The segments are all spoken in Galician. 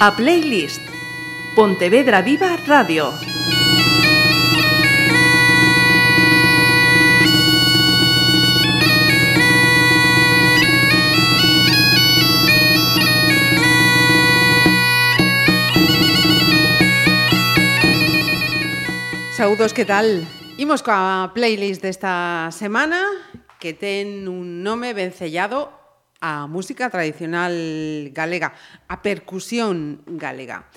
A Playlist Pontevedra Viva Radio Saúdos, que tal? Imos coa playlist desta semana que ten un nome vencellado a música tradicional galega, a percusión galega.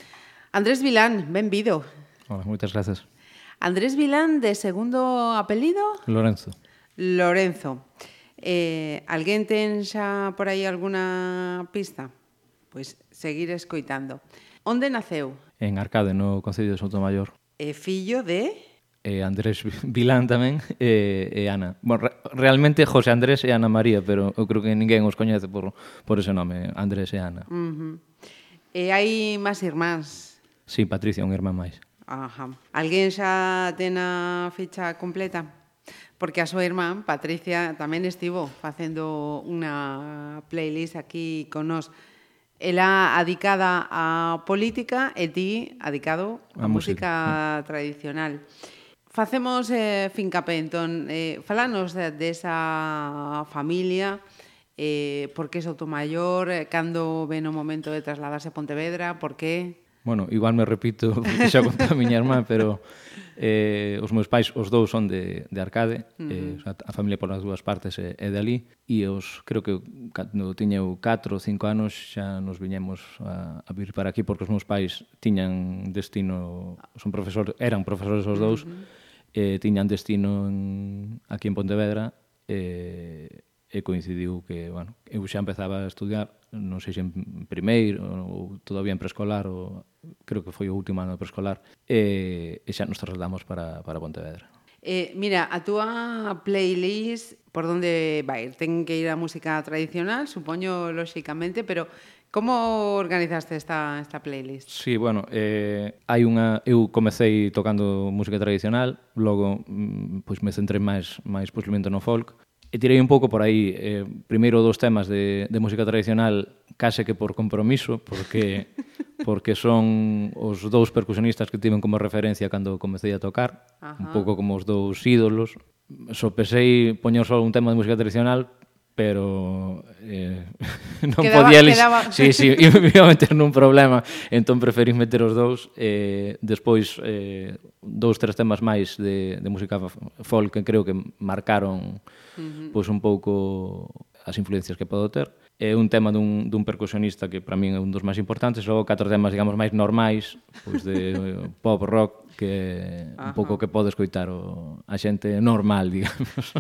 Andrés Vilán, benvido. Hola, moitas grazas. Andrés Vilán, de segundo apelido? Lorenzo. Lorenzo. Eh, alguén ten xa por aí alguna pista? Pois seguir escoitando. Onde naceu? En Arcade, no Concello de Soutomayor. E eh, fillo de? e Andrés Vilán tamén e, e Ana. Bon, re, realmente José Andrés e Ana María, pero eu creo que ninguén os coñece por, por ese nome, Andrés e Ana. Uh -huh. E hai máis irmáns? Sí, Patricia, un irmán máis. Ajá. Alguén xa ten a ficha completa? Porque a súa irmán, Patricia, tamén estivo facendo unha playlist aquí con nós. Ela adicada á política e ti adicado á música, música tradicional. Facemos eh, fincapé, entón, eh, falanos de, desa familia, eh, por que Souto Maior, eh, cando ven o momento de trasladarse a Pontevedra, por que? Bueno, igual me repito, porque xa conta a miña irmá, pero eh, os meus pais, os dous son de, de Arcade, uh -huh. eh, a familia polas dúas partes é, é de ali, e os, creo que cando tiña eu 4 ou 5 anos xa nos viñemos a, a vir para aquí, porque os meus pais tiñan destino, son profesor, eran profesores os dous, uh -huh eh, tiñan destino en, aquí en Pontevedra eh, e coincidiu que, bueno, eu xa empezaba a estudiar, non sei se en primeiro ou todavía en preescolar, ou creo que foi o último ano de preescolar, e, e xa nos trasladamos para, para Pontevedra. Eh, mira, a túa playlist por onde vai? Ten que ir a música tradicional, supoño, lóxicamente, pero Como organizaste esta, esta playlist? Sí, bueno, eh, hai unha, eu comecei tocando música tradicional, logo mm, pois me centrei máis, máis posiblemente no folk, e tirei un pouco por aí, eh, primeiro dos temas de, de música tradicional, case que por compromiso, porque porque son os dous percusionistas que tiven como referencia cando comecei a tocar, Ajá. un pouco como os dous ídolos. Sopesei poñer só un tema de música tradicional pero eh, non quedaba, podía eles... Quedaba... Sí, sí, e me iba a meter nun problema, entón preferí meter os dous, eh, despois eh, dous, tres temas máis de, de música folk que creo que marcaron uh -huh. pois un pouco as influencias que podo ter. É un tema dun, dun percusionista que para min é un dos máis importantes, logo catro temas, digamos, máis normais, pois de pop rock, que Ajá. un pouco que pode escoitar o, a xente normal, digamos.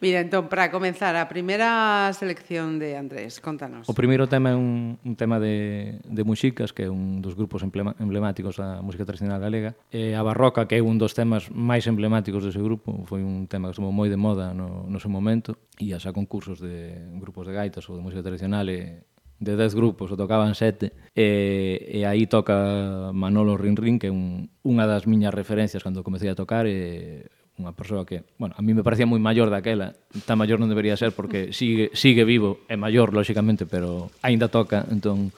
Mira, entón, para comenzar, a primeira selección de Andrés, contanos. O primeiro tema é un, un tema de, de Muxicas, que é un dos grupos emblemáticos da música tradicional galega. E a Barroca, que é un dos temas máis emblemáticos dese grupo, foi un tema que estuvo moi de moda no, no seu momento, e xa concursos de grupos de gaitas ou de música tradicional e de 10 grupos, o tocaban 7 e, e aí toca Manolo Rinrin que é un, unha das miñas referencias cando comecei a tocar e unha persoa que, bueno, a mí me parecía moi maior daquela, tan maior non debería ser porque sigue, sigue vivo, é maior, lóxicamente, pero aínda toca, entón,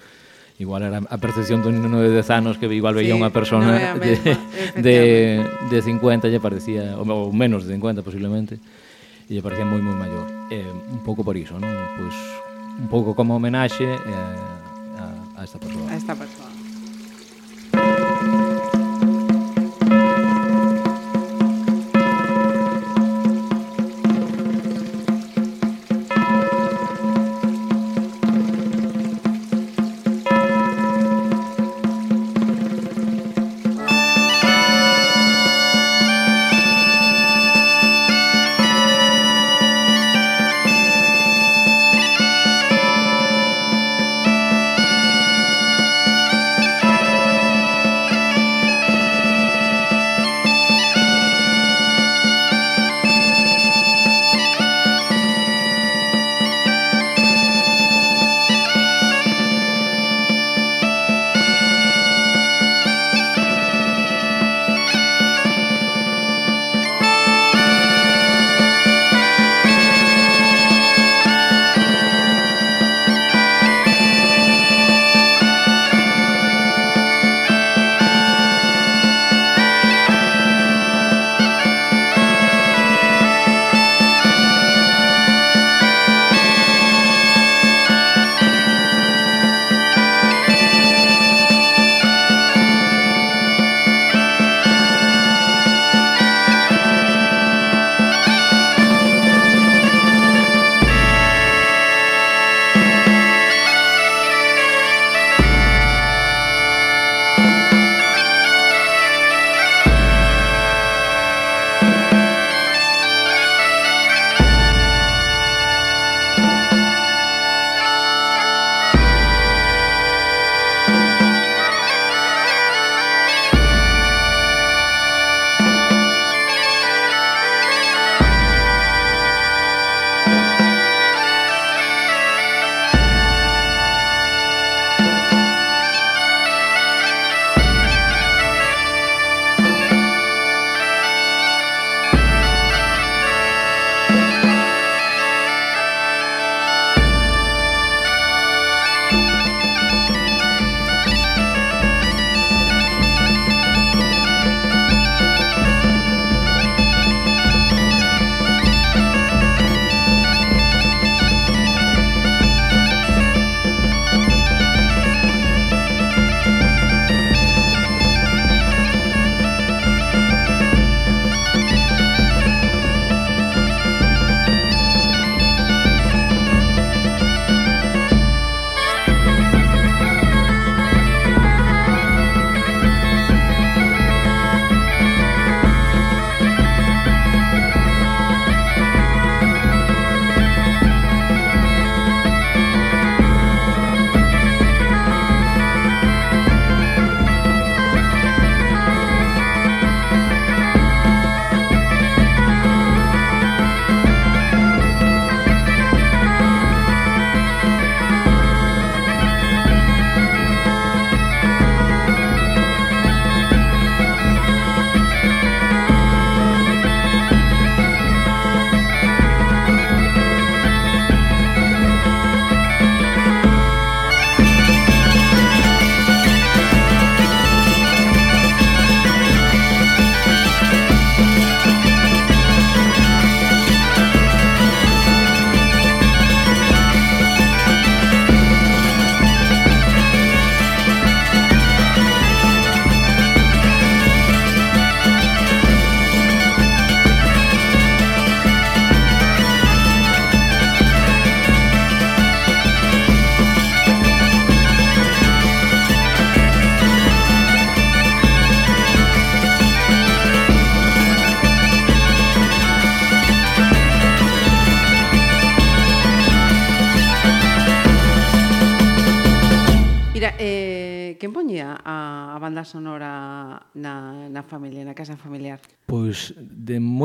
igual era a percepción dun neno de 10 anos que igual veía sí, unha persona no de, de, de 50, lle parecía, ou menos de 50 posiblemente, e lle parecía moi, moi maior. Eh, un pouco por iso, non? Pois, un pouco como homenaxe eh, a, a esta persoa. A esta persoa.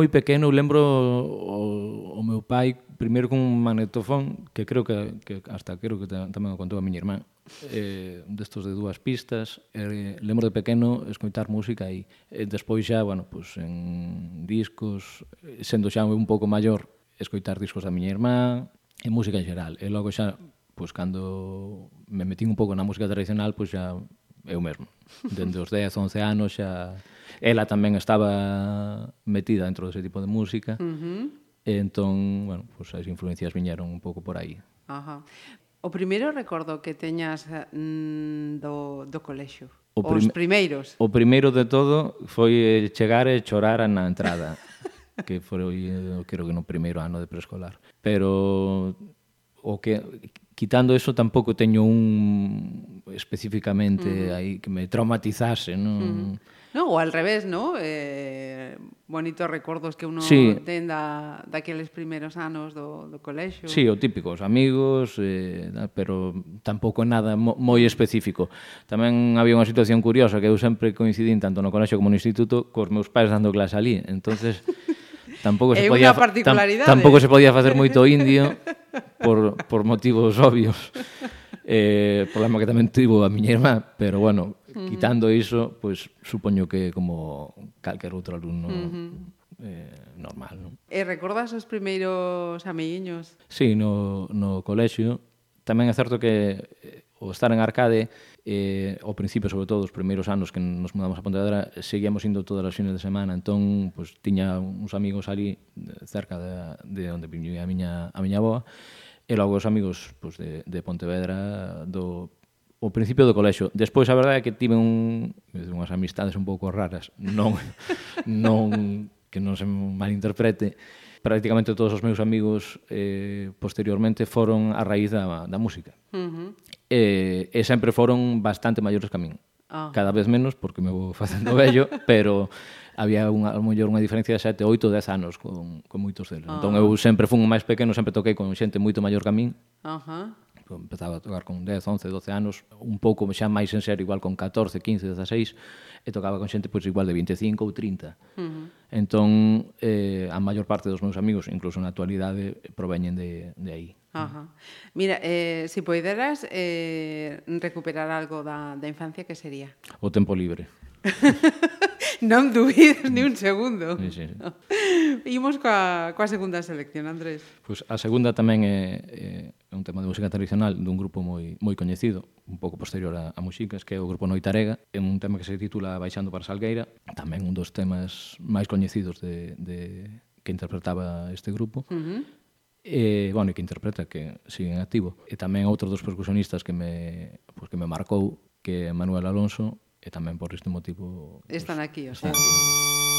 moi pequeno lembro o, o meu pai primeiro con un magnetofón que creo que, que hasta creo que tamén o contou a miña irmán eh, destos de dúas pistas eh, lembro de pequeno escoitar música e eh, despois xa, bueno, pues, en discos sendo xa un pouco maior escoitar discos da miña irmán e música en xeral e logo xa pois pues, cando me metín un pouco na música tradicional, pois pues, xa eu mesmo. Dende os 10, 11 anos xa Ela tamén estaba metida dentro dese tipo de música. Uh -huh. E entón, bueno, pues as influencias viñeron un pouco por aí. Ajá. O primeiro recordo que teñas mm, do, do colexo? O prim... Os primeiros? O primeiro de todo foi chegar e chorar na entrada. que foi, eu creo que no primeiro ano de preescolar. Pero o que quitando eso tampouco teño un especificamente uh -huh. aí que me traumatizase, non? Uh -huh. No, ou al revés, ¿no? Eh, bonitos recordos que uno sí. ten da, daqueles primeiros anos do, do colexo. Sí, o típico, os amigos, eh, pero tampouco nada mo, moi específico. Tamén había unha situación curiosa que eu sempre coincidín tanto no colexo como no instituto cos meus pais dando clase ali. entonces tampouco se podía tam, tampouco se podía facer moito indio por, por motivos obvios. Eh, problema que tamén tivo a miña irmá, pero bueno, -huh. Quitando iso, pois pues, supoño que como calquer outro alumno uh -huh eh, normal. Non? E recordas os primeiros amiguiños? Sí, no, no colexio. Tamén é certo que eh, o estar en Arcade, eh, ao principio, sobre todo, os primeiros anos que nos mudamos a Pontevedra, seguíamos indo todas as fines de semana, entón, pues, tiña uns amigos ali eh, cerca de, de onde vivía a miña, a miña boa, e logo os amigos pues, de, de Pontevedra do o principio do colexo. Despois a verdade é que tive un, unhas amistades un pouco raras, non non que non se malinterprete. Prácticamente todos os meus amigos eh, posteriormente foron a raíz da, da música. Uh -huh. eh, e sempre foron bastante maiores que a min. Ah. Cada vez menos, porque me vou facendo vello, pero había unha, mellor unha diferencia de 7, 8, 10 anos con, con moitos deles. Ah. Entón eu sempre fun máis pequeno, sempre toquei con xente moito maior que a min. Ajá. Uh -huh empezaba a tocar con 10, 11, 12 anos, un pouco xa máis en serio, igual con 14, 15, 16, e tocaba con xente pois igual de 25 ou 30. Uh -huh. Entón, eh, a maior parte dos meus amigos, incluso na actualidade, eh, proveñen de, de aí. Ajá. Mira, eh, se si poideras eh, recuperar algo da, da infancia, que sería? O tempo libre. non dubides ni un segundo. Sí, sí, sí. Imos coa, coa segunda selección, Andrés. Pois pues a segunda tamén é, é é un tema de música tradicional dun grupo moi moi coñecido, un pouco posterior a, a Muxicas, que é o grupo Noitarega, é un tema que se titula Baixando para Salgueira, tamén un dos temas máis coñecidos de, de que interpretaba este grupo. Uh -huh e, bueno, e que interpreta, que sigue en activo. E tamén outro dos percusionistas que me, pues, que me marcou, que é Manuel Alonso, e tamén por este motivo... Pues, están aquí, o sea. Están aquí.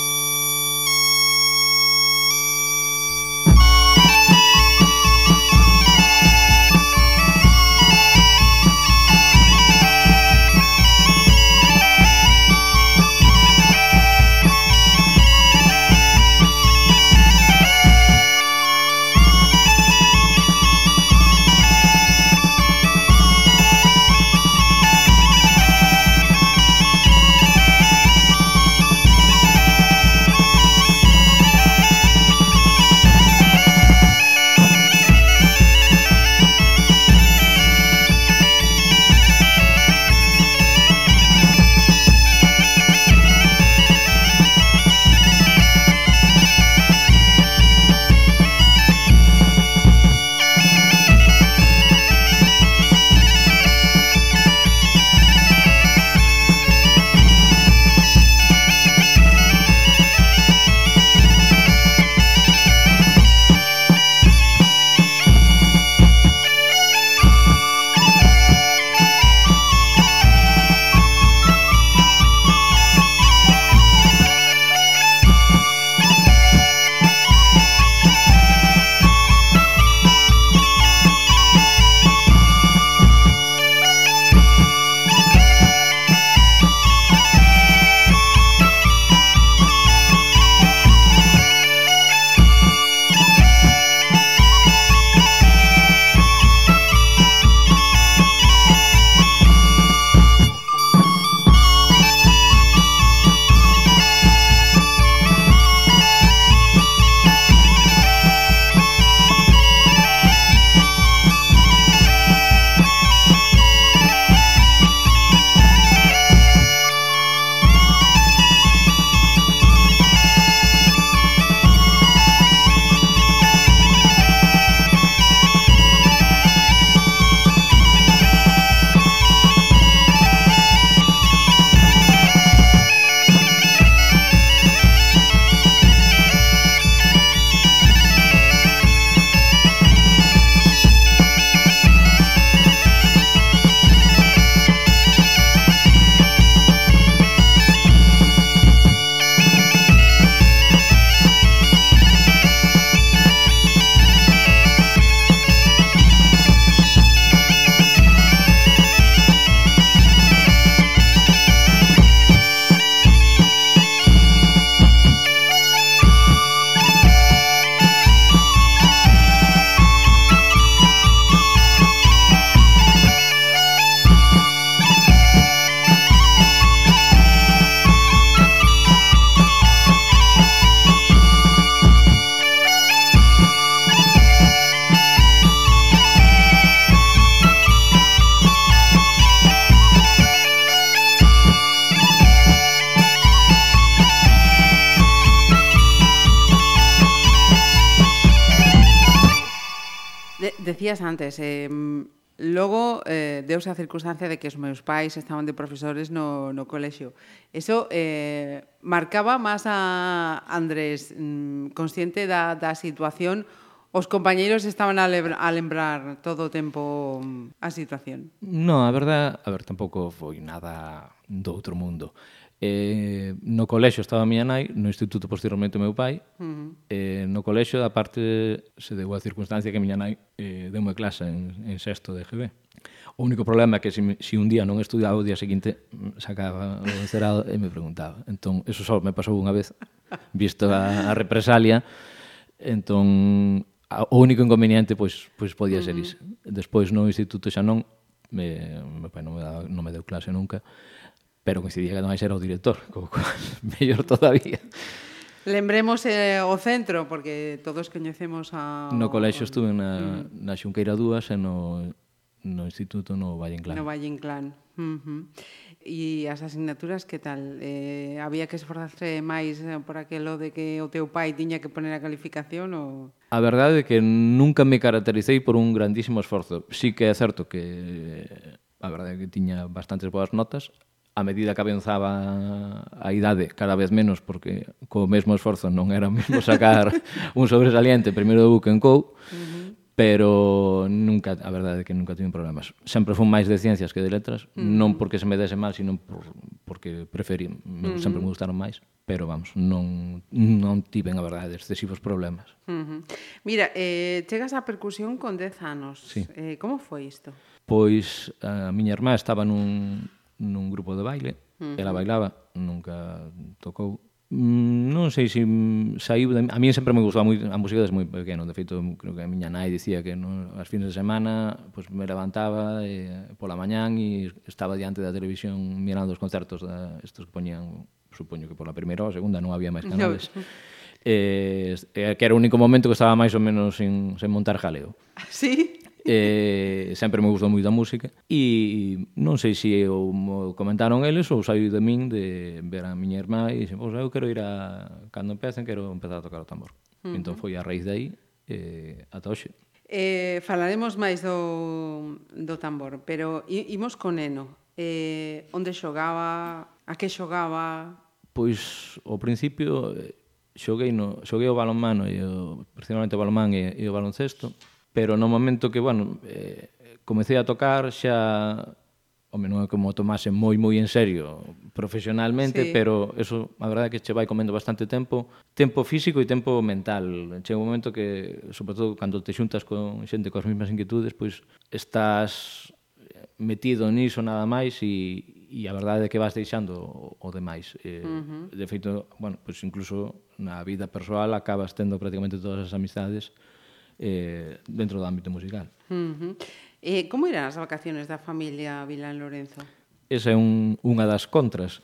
decías antes, eh, logo eh, deuse a circunstancia de que os meus pais estaban de profesores no, no colexio. Eso eh, marcaba máis a Andrés mm, consciente da, da situación Os compañeiros estaban a, lebra, a lembrar todo o tempo mm, a situación. No, a verdad, a ver, tampouco foi nada do outro mundo. Eh, no colexo estaba a miña nai, no instituto posteriormente o meu pai. Uh -huh. eh, no colexo, da parte, se deu a circunstancia que a miña nai eh, deu unha clase en, en sexto de GB. O único problema é que se, se un día non estudiaba, o día seguinte mm, sacaba o encerado e me preguntaba. Entón, eso só me pasou unha vez, visto a, a represalia. Entón, a, o único inconveniente pois, pois podía ser uh -huh. Despois no instituto xa non, me, meu pai non me, daba, non me deu clase nunca, pero coincidía que non era o director, co cual, mellor todavía. Lembremos eh, o centro, porque todos coñecemos a... No colexo estuve na, mm. na Xunqueira 2 e no, no Instituto no Valle Inclán. No Valle Inclán. Uh -huh. E as asignaturas, que tal? Eh, había que esforzarse máis eh, por aquelo de que o teu pai tiña que poner a calificación ou... A verdade é que nunca me caractericei por un grandísimo esforzo. Sí que é certo que eh, a verdade é que tiña bastantes boas notas, a medida que avanzaba a idade cada vez menos porque co mesmo esforzo non era mesmo sacar un sobresaliente primeiro do book en co uh -huh. pero nunca, a verdade é que nunca tive problemas sempre fun máis de ciencias que de letras uh -huh. non porque se me dese mal, sino por, porque preferí, uh -huh. sempre me gustaron máis pero vamos, non, non tiven a verdade excesivos problemas uh -huh. Mira, eh, chegas á percusión con 10 anos sí. eh, como foi isto? Pois eh, a miña irmá estaba nun, nun grupo de baile, uh -huh. ela bailaba, nunca tocou. Mm, non sei se saiu de... A mí sempre me gustaba moi, a música desde moi pequeno. De feito, creo que a miña nai dicía que non, as fines de semana pues, me levantaba e, pola mañán e estaba diante da televisión mirando os concertos da, estos que poñían, supoño que pola primeira ou segunda non había máis canales. No. Eh, eh, que era o único momento que estaba máis ou menos sen, sen montar jaleo. Sí? eh, sempre me gustou moito a música e non sei se o comentaron eles ou saiu de min de ver a miña irmá e dixen, pois eu quero ir a cando empecen quero empezar a tocar o tambor uh -huh. entón foi a raíz dai eh, ata hoxe Eh, falaremos máis do, do tambor, pero imos con Eno. Eh, onde xogaba, a que xogaba? Pois, ao principio, eh, xoguei, no, xoguei o balonmano, e o, principalmente o balonmán e, e o baloncesto, pero no momento que, bueno, eh, comecei a tocar xa home, non é como tomase moi moi en serio profesionalmente, sí. pero eso, a verdade é que che vai comendo bastante tempo, tempo físico e tempo mental. Chega un momento que, sobre todo, cando te xuntas con xente coas mesmas inquietudes, pois estás metido niso nada máis e, e a verdade é que vas deixando o, o demais. Eh, uh -huh. De feito, bueno, pois incluso na vida persoal acabas tendo prácticamente todas as amistades eh, dentro do ámbito musical. Uh -huh. eh, como eran as vacaciones da familia Vilán Lorenzo? Esa é un, unha das contras.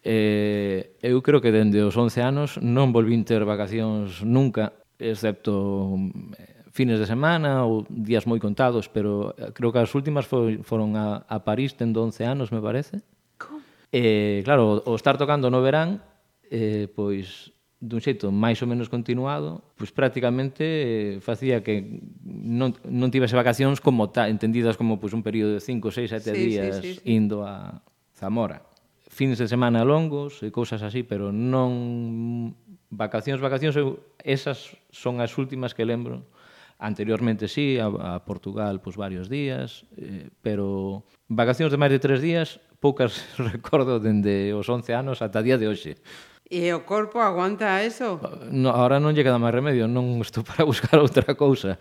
Eh, eu creo que dende os 11 anos non volvín ter vacacións nunca, excepto eh, fines de semana ou días moi contados, pero eh, creo que as últimas foi, foron a, a París tendo 11 anos, me parece. Como? Eh, claro, o estar tocando no verán, eh, pois dun xeito máis ou menos continuado, pois prácticamente eh, facía que non, non tivese vacacións como ta, entendidas como pois, un período de 5, 6, 7 sí, días sí, sí, sí. indo a Zamora. Fins de semana longos e cousas así, pero non vacacións, vacacións, eu, esas son as últimas que lembro. Anteriormente sí, a, a Portugal pois, varios días, eh, pero vacacións de máis de tres días poucas recordo dende os 11 anos ata día de hoxe. E o corpo aguanta eso? No, ahora non lle queda máis remedio, non estou para buscar outra cousa.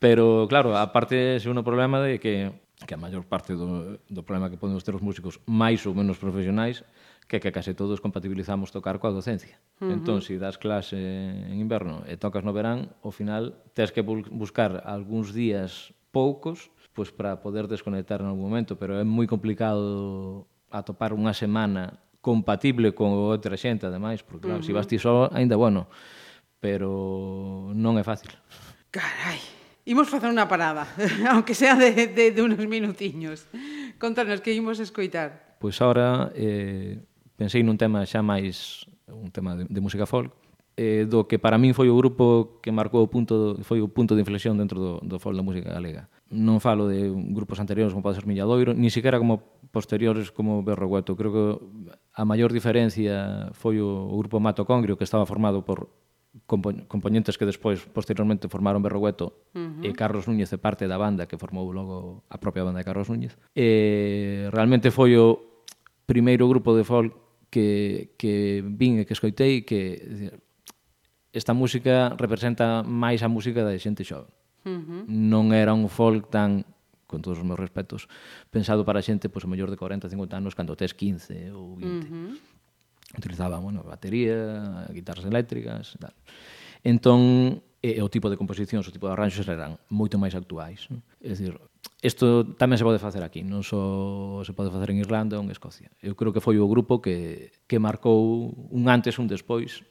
Pero, claro, aparte é un problema de que, que a maior parte do, do problema que podemos ter os músicos máis ou menos profesionais que que case todos compatibilizamos tocar coa docencia. Uh -huh. Entón, se si das clase en inverno e tocas no verán, ao final tens que buscar algúns días poucos pois para poder desconectar en algún momento, pero é moi complicado atopar unha semana compatible con outra xente, ademais, porque claro, uh -huh. se vas ti só, aínda bueno, pero non é fácil. Carai, imos facer unha parada, aunque sea de, de, de unos minutiños. Contanos que imos escoitar. Pois ahora eh, pensei nun tema xa máis un tema de, de música folk, eh, do que para min foi o grupo que marcou o punto foi o punto de inflexión dentro do, do folk da música galega. Non falo de grupos anteriores como pode ser Milladoiro, ni siquiera como posteriores como Berrogueto. Creo que a maior diferencia foi o, o grupo Mato Congrio que estaba formado por componentes que despois posteriormente formaron Berrogueto uh -huh. e Carlos Núñez de parte da banda que formou logo a propia banda de Carlos Núñez e realmente foi o primeiro grupo de folk que, que vin e que escoitei que esta música representa máis a música da xente xoven uh -huh. non era un folk tan con todos os meus respetos, pensado para a xente, pois, o mellor de 40, 50 anos, cando tes 15 ou 20. Uh -huh. Utilizaba, bueno, batería, guitarras eléctricas, tal. Entón, e, o tipo de composicións, o tipo de arranxos eran moito máis actuais. Non? É dicir, isto tamén se pode facer aquí, non só se pode facer en Irlanda ou en Escocia. Eu creo que foi o grupo que, que marcou un antes e un despois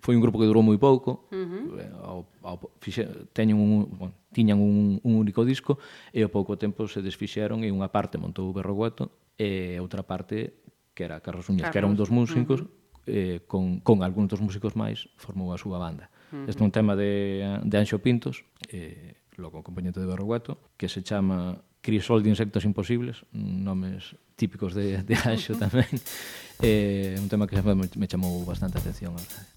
foi un grupo que durou moi pouco uh eh, -huh. ao, ao, fixe, teñen un, bueno, tiñan un, un único disco e ao pouco tempo se desfixeron e unha parte montou o Berrogueto e outra parte que era Carlos Uñas, Carlos. que era un dos músicos uh -huh. eh, con, con algúns dos músicos máis formou a súa banda uh -huh. este é un tema de, de Anxo Pintos eh, logo acompañante de Berrogueto que se chama Crisol de insectos imposibles, nomes típicos de, de Anxo tamén. eh, un tema que me, me chamou bastante atención, a verdade.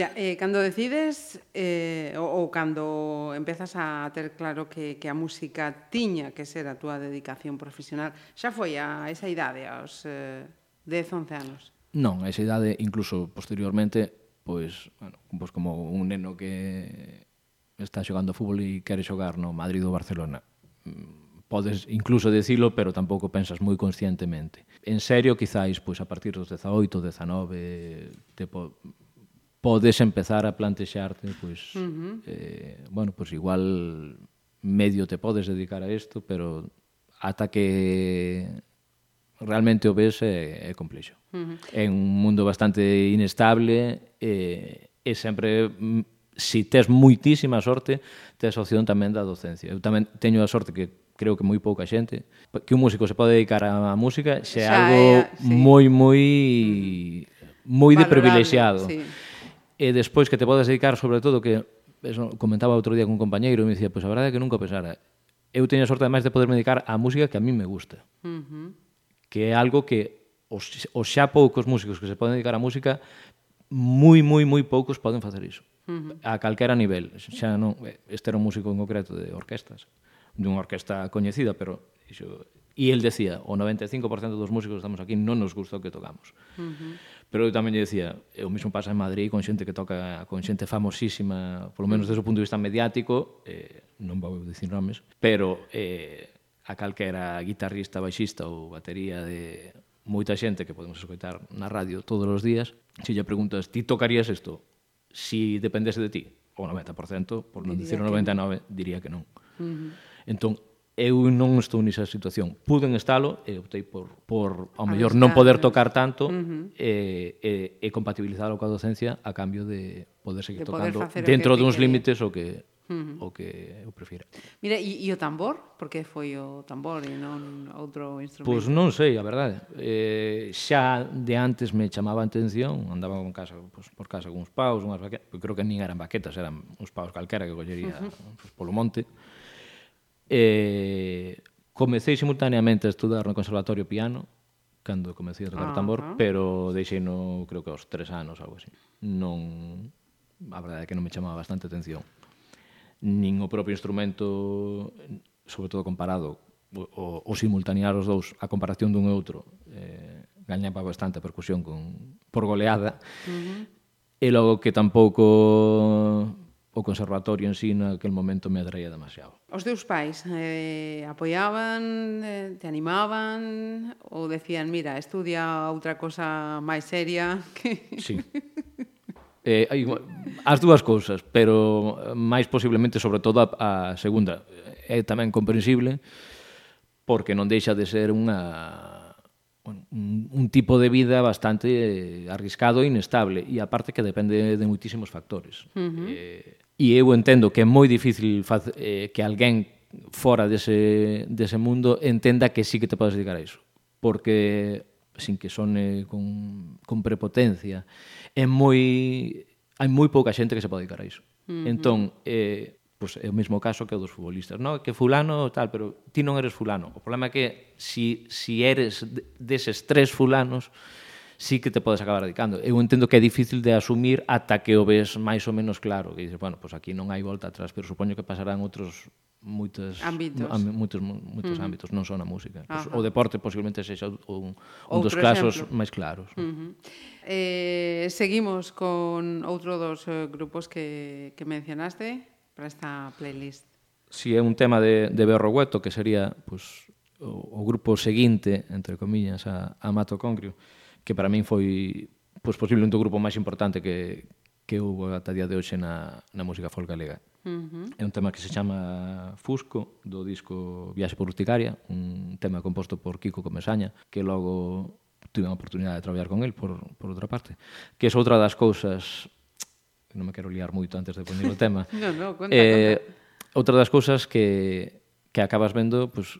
Mira, eh, cando decides eh, ou, ou cando empezas a ter claro que, que a música tiña que ser a túa dedicación profesional, xa foi a esa idade, aos eh, 10, 11 anos? Non, a esa idade, incluso posteriormente, pois, bueno, pois como un neno que está xogando fútbol e quere xogar no Madrid ou Barcelona. Mm, podes incluso decilo, pero tampouco pensas moi conscientemente. En serio, quizáis, pois a partir dos 18, 19, te po podes empezar a plantexarte, pois, uh -huh. eh, bueno, pois igual medio te podes dedicar a isto, pero ata que realmente o ves é, é complexo. Uh -huh. É un mundo bastante inestable e, e sempre mm, si tes moitísima sorte, tes opción tamén da docencia. Eu tamén teño a sorte que creo que moi pouca xente, que un músico se pode dedicar á música, xa é algo é, sí. moi moi moi de privilexiado. Sí e despois que te podes dedicar sobre todo que eso comentaba outro día cun compañeiro e me dicía, pois pues, a verdade é que nunca pensara. Eu teño a sorte ademais de poderme dedicar á música que a mí me gusta. Uh -huh. que é algo que os, os xa poucos músicos que se poden dedicar á música moi, moi, moi poucos poden facer iso. Uh -huh. a calquera nivel. Xa non, este era un músico en concreto de orquestas dunha orquesta coñecida pero iso, e el decía o 95% dos músicos que estamos aquí non nos gusta o que tocamos. Uh -huh Pero eu tamén lle decía, eh, o mesmo pasa en Madrid con xente que toca, con xente famosísima, polo menos desde o punto de vista mediático, eh, non vou dicir nomes, pero eh, a calquera guitarrista, baixista ou batería de moita xente que podemos escoitar na radio todos os días, se lle preguntas, ti tocarías isto? Si dependese de ti, o 90%, por non dicir o 99, que... diría que non. Uh -huh. Entón, eu non estou nesa situación. Puden estalo e optei por, por ao mellor non poder tocar tanto uh -huh. e, e, e compatibilizar coa docencia a cambio de poder seguir de tocando poder dentro duns límites o que uh -huh. o que eu prefira. Mira, e, e o tambor? Por que foi o tambor e non outro instrumento? Pois pues non sei, a verdade. Eh, xa de antes me chamaba a atención, andaba con casa, pues, por casa con uns paus, unhas baquetas, creo que nin eran baquetas, eran uns paus calquera que collería uh -huh. pues, pois, polo monte. Uh E comecei simultaneamente a estudar no Conservatorio Piano, cando comecei a tocar tambor, uh -huh. pero deixei no, creo que aos tres anos, algo así. Non, a verdade é que non me chamaba bastante atención. Nin o propio instrumento, sobre todo comparado, o, o simultanear os dous, a comparación dun e outro, eh, gañaba bastante percusión con, por goleada. Uh -huh. E logo que tampouco o conservatorio en sí naquel momento me atraía demasiado. Os teus pais eh, apoiaban, eh, te animaban ou decían, mira, estudia outra cosa máis seria que... Sí. Eh, hai, as dúas cousas, pero máis posiblemente sobre todo a, a segunda. É tamén comprensible porque non deixa de ser unha un, un tipo de vida bastante arriscado e inestable e aparte que depende de moitísimos factores. Uh -huh. eh, e eu entendo que é moi difícil faz, eh, que alguén fora dese, dese mundo entenda que sí que te podes dedicar a iso porque sin que sone con, con prepotencia é moi hai moi pouca xente que se pode dedicar a iso uh -huh. entón eh, pues, é o mesmo caso que o dos futbolistas, no? que fulano tal, pero ti non eres fulano. O problema é que si, si eres deses tres fulanos, sí que te podes acabar dedicando. Eu entendo que é difícil de asumir ata que o ves máis ou menos claro, que dices, bueno, pois pues aquí non hai volta atrás, pero supoño que pasarán outros moitos ámbitos, am, moitos, moitos uh -huh. ámbitos, non só na música. Pois pues, O deporte posiblemente sexa un, un outro dos casos máis claros. Uh -huh. eh, seguimos con outro dos eh, grupos que, que mencionaste para esta playlist. Si é un tema de, de Berro Hueto, que sería pues, o, o grupo seguinte, entre comillas, a, a Mato Congrio. Uh que para min foi pois, posible un do grupo máis importante que, que houve ata día de hoxe na, na música folk galega. Uh -huh. É un tema que se chama Fusco, do disco Viaxe por Urticaria, un tema composto por Kiko Comesaña, que logo tive a oportunidade de traballar con el, por, por outra parte. Que é outra das cousas... Non me quero liar moito antes de poner o tema. no, no, conta, eh, conta. Outra das cousas que, que acabas vendo pues,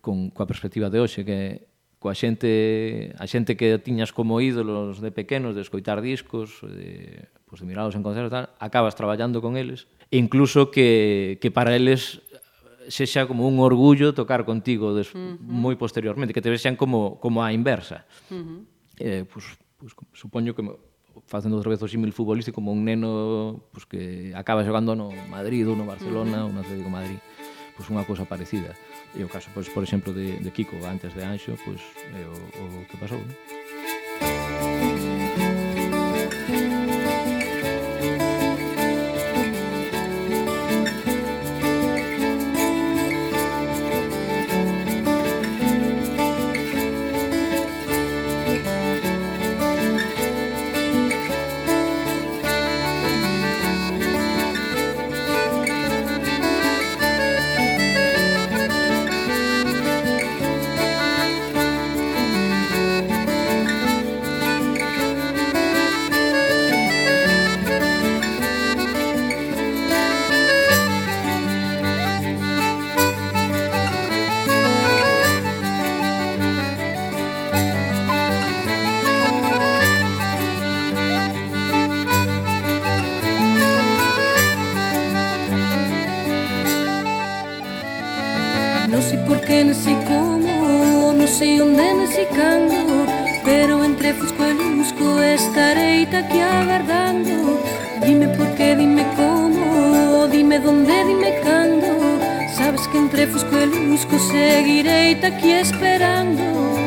con, coa perspectiva de hoxe, que coa xente, a xente que tiñas como ídolos de pequenos, de escoitar discos, de, pues, de miralos en concertos, tal, acabas traballando con eles, e incluso que, que para eles sexa como un orgullo tocar contigo des, uh -huh. moi posteriormente, que te vexan como, como a inversa. Uh -huh. eh, pues, pues, supoño que facendo outra vez o símil futbolístico como un neno pues, que acaba xogando no Madrid ou no Barcelona uh -huh. ou no Atlético Madrid pues unha cousa parecida. E o caso, pois, por exemplo, de, de Kiko antes de Anxo, pois, é o, o que pasou, non? non sei por que, non sei como Non sei onde, non sei cando Pero entre fusco e lusco Estarei aquí agardando Dime por que, dime como Dime donde, dime cando Sabes que entre fusco e lusco Seguirei aquí esperando.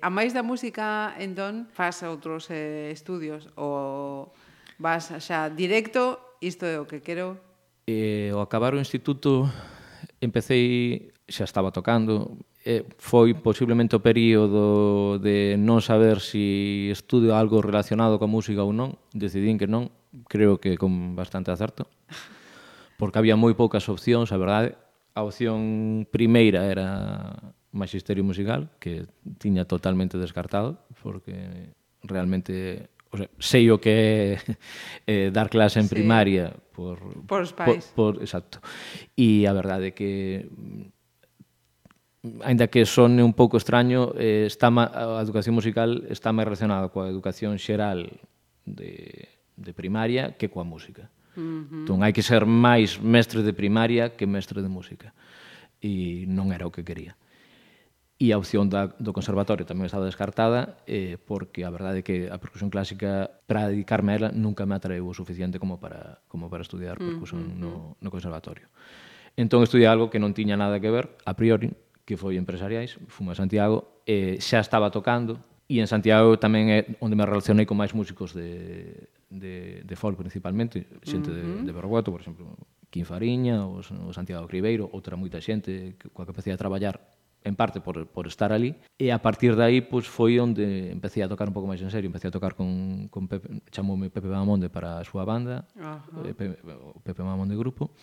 A máis da música, entón, faz outros eh, estudios ou vas xa directo, isto é o que quero? eh, ao acabar o instituto empecéi, xa estaba tocando, e foi posiblemente o período de non saber se si estudio algo relacionado coa música ou non. Decidín que non, creo que con bastante acerto, porque había moi poucas opcións, a verdade. A opción primeira era Magisterio Musical, que tiña totalmente descartado, porque realmente o sea, sei o que é eh, dar clase en sí. primaria por, por os pais. Por, por, exacto. E a verdade é que aínda que sone un pouco extraño, eh, está ma, a educación musical está máis relacionada coa educación xeral de, de primaria que coa música. Uh -huh. Entón, hai que ser máis mestre de primaria que mestre de música. E non era o que quería. E a opción da, do conservatorio tamén estaba descartada eh, porque a verdade é que a percusión clásica para dedicarme a ela nunca me atraeu o suficiente como para, como para estudiar percusión mm -hmm. no, no conservatorio. Entón estudiei algo que non tiña nada que ver a priori, que foi empresariais, fumo a Santiago, eh, xa estaba tocando e en Santiago tamén é onde me relacionei con máis músicos de, de, de folk principalmente, xente mm -hmm. de, de Berguato, por exemplo, Quinfariña, o, o Santiago Ribeiro, outra moita xente coa que empecé a traballar en parte por, por estar ali, e a partir de aí pois, foi onde empecé a tocar un pouco máis en serio, empecé a tocar con, con Pepe, chamoume Pepe Mamonde para a súa banda, uh eh, -huh. Pepe, Pepe Mamonde Grupo,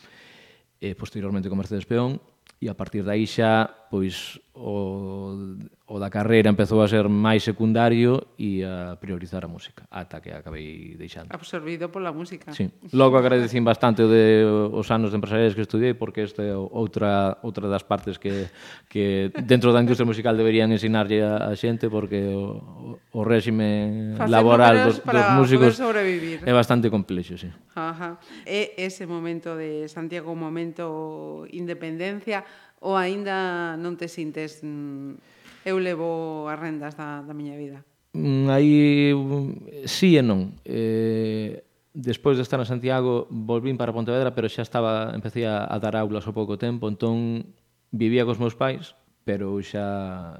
e posteriormente con Mercedes Peón, e a partir de aí xa, pois, o, o da carreira empezou a ser máis secundario e a priorizar a música, ata que acabei deixando. Absorbido pola música. Sí. Logo agradecín bastante o de os anos de empresariais que estudei, porque esta é outra, outra das partes que, que dentro da industria musical deberían ensinarlle a, a xente, porque o, o, réxime laboral dos, dos músicos é bastante complexo. Sí. Ajá. É ese momento de Santiago, momento independencia, ou aínda non te sintes mm, eu levo as rendas da, da miña vida. Mm, aí mm, sí e non. Eh, despois de estar en Santiago, volvín para Pontevedra, pero xa estaba, empecé a, a dar aulas ao pouco tempo, entón vivía cos meus pais, pero xa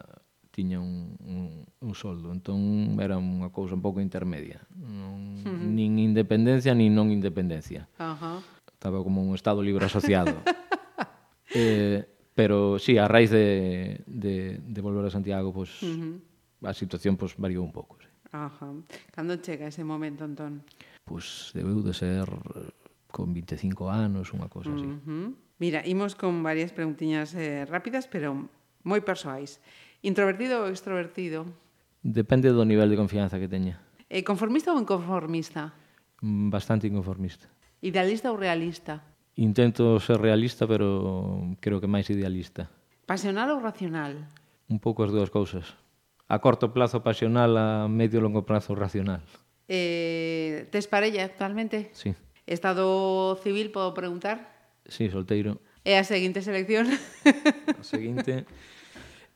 tiña un, un, un soldo. Entón era unha cousa un pouco intermedia. Non, uh -huh. Nin independencia, nin non independencia. Uh -huh. Estaba como un estado libre asociado. eh, Pero sí, a raíz de, de, de volver a Santiago, pues, uh -huh. a situación pues, variou un pouco. Sí. Ajá. Cando chega ese momento, Antón? Pois pues, debeu de ser con 25 anos, unha cousa así. Uh -huh. Mira, imos con varias preguntiñas eh, rápidas, pero moi persoais. Introvertido ou extrovertido? Depende do nivel de confianza que teña. Eh, conformista ou inconformista? Mm, bastante inconformista. Idealista ou realista? Intento ser realista, pero creo que máis idealista. Pasional ou racional? Un pouco as dúas cousas. A corto plazo pasional, a medio e longo prazo racional. Eh, tes parella actualmente? Sí. Estado civil, podo preguntar? Sí, solteiro. E a seguinte selección? A seguinte...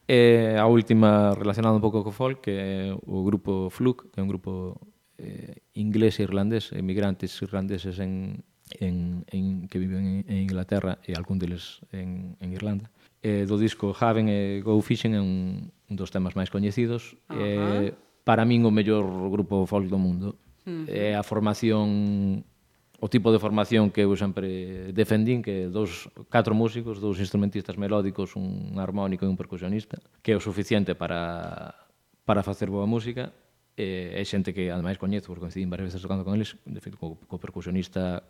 Eh, a última relacionada un pouco co folk, que é o grupo Fluke, que é un grupo eh, inglés e irlandés, emigrantes irlandeses en, en, en, que viven en, en Inglaterra e algún deles en, en Irlanda. Eh, do disco Haven e Go Fishing é un, un dos temas máis coñecidos. Uh -huh. eh, para min o mellor grupo folk do mundo. Uh -huh. É eh, a formación o tipo de formación que eu sempre defendín, que dous, catro músicos, dous instrumentistas melódicos, un armónico e un percusionista, que é o suficiente para, para facer boa música, e, é xente que ademais coñezo, porque coincidín varias veces tocando con eles, de feito, co, co percusionista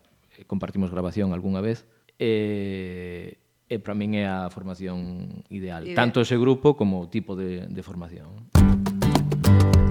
compartimos grabación algunha vez, e, e para min é a formación ideal, ideal. tanto ese grupo como o tipo de, de formación. Música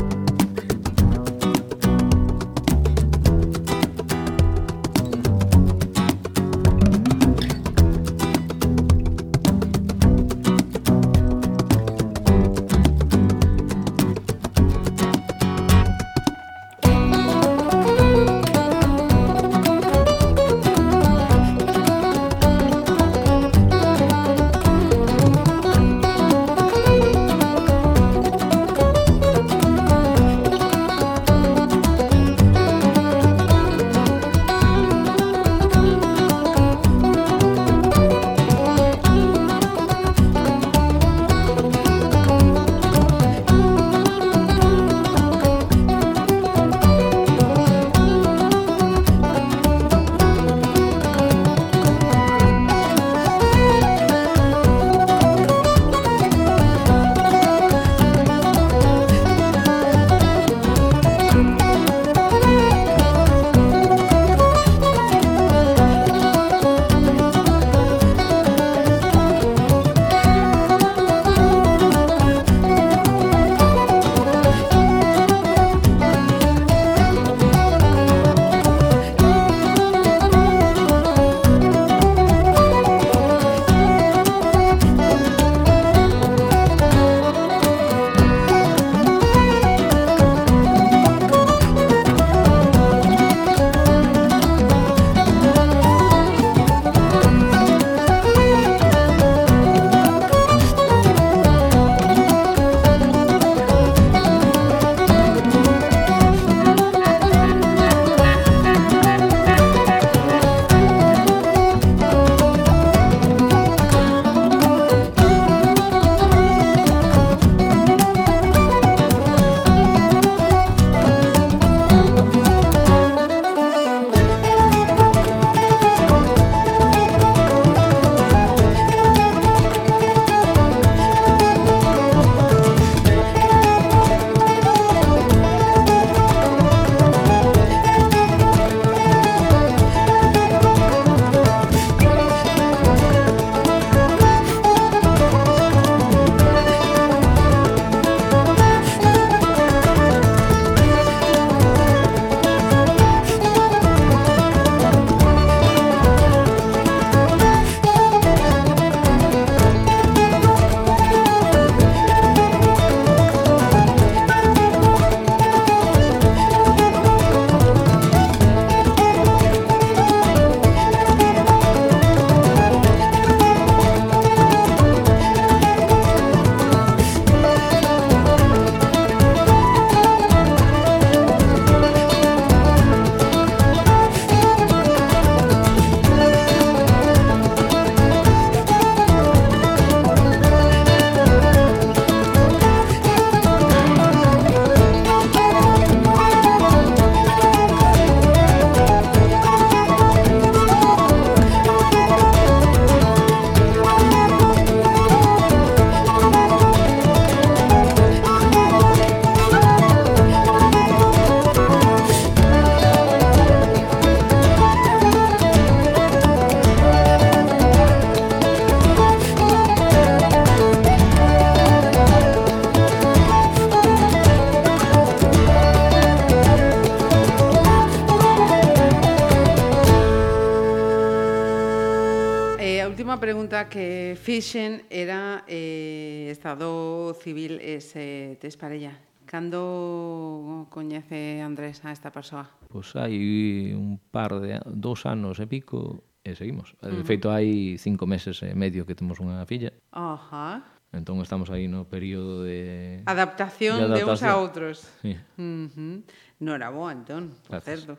pregunta que fixen era eh, Estado civil ese tes para ella. Cando coñece Andrés a esta persoa? Pois pues hai un par de dos anos e pico e seguimos. Uh -huh. De feito, hai cinco meses e medio que temos unha filla. Ajá. Uh -huh. Entón estamos aí no período de... Adaptación, de, adaptación. de uns a outros. Sí. Uh -huh. No era boa, entón, por certo.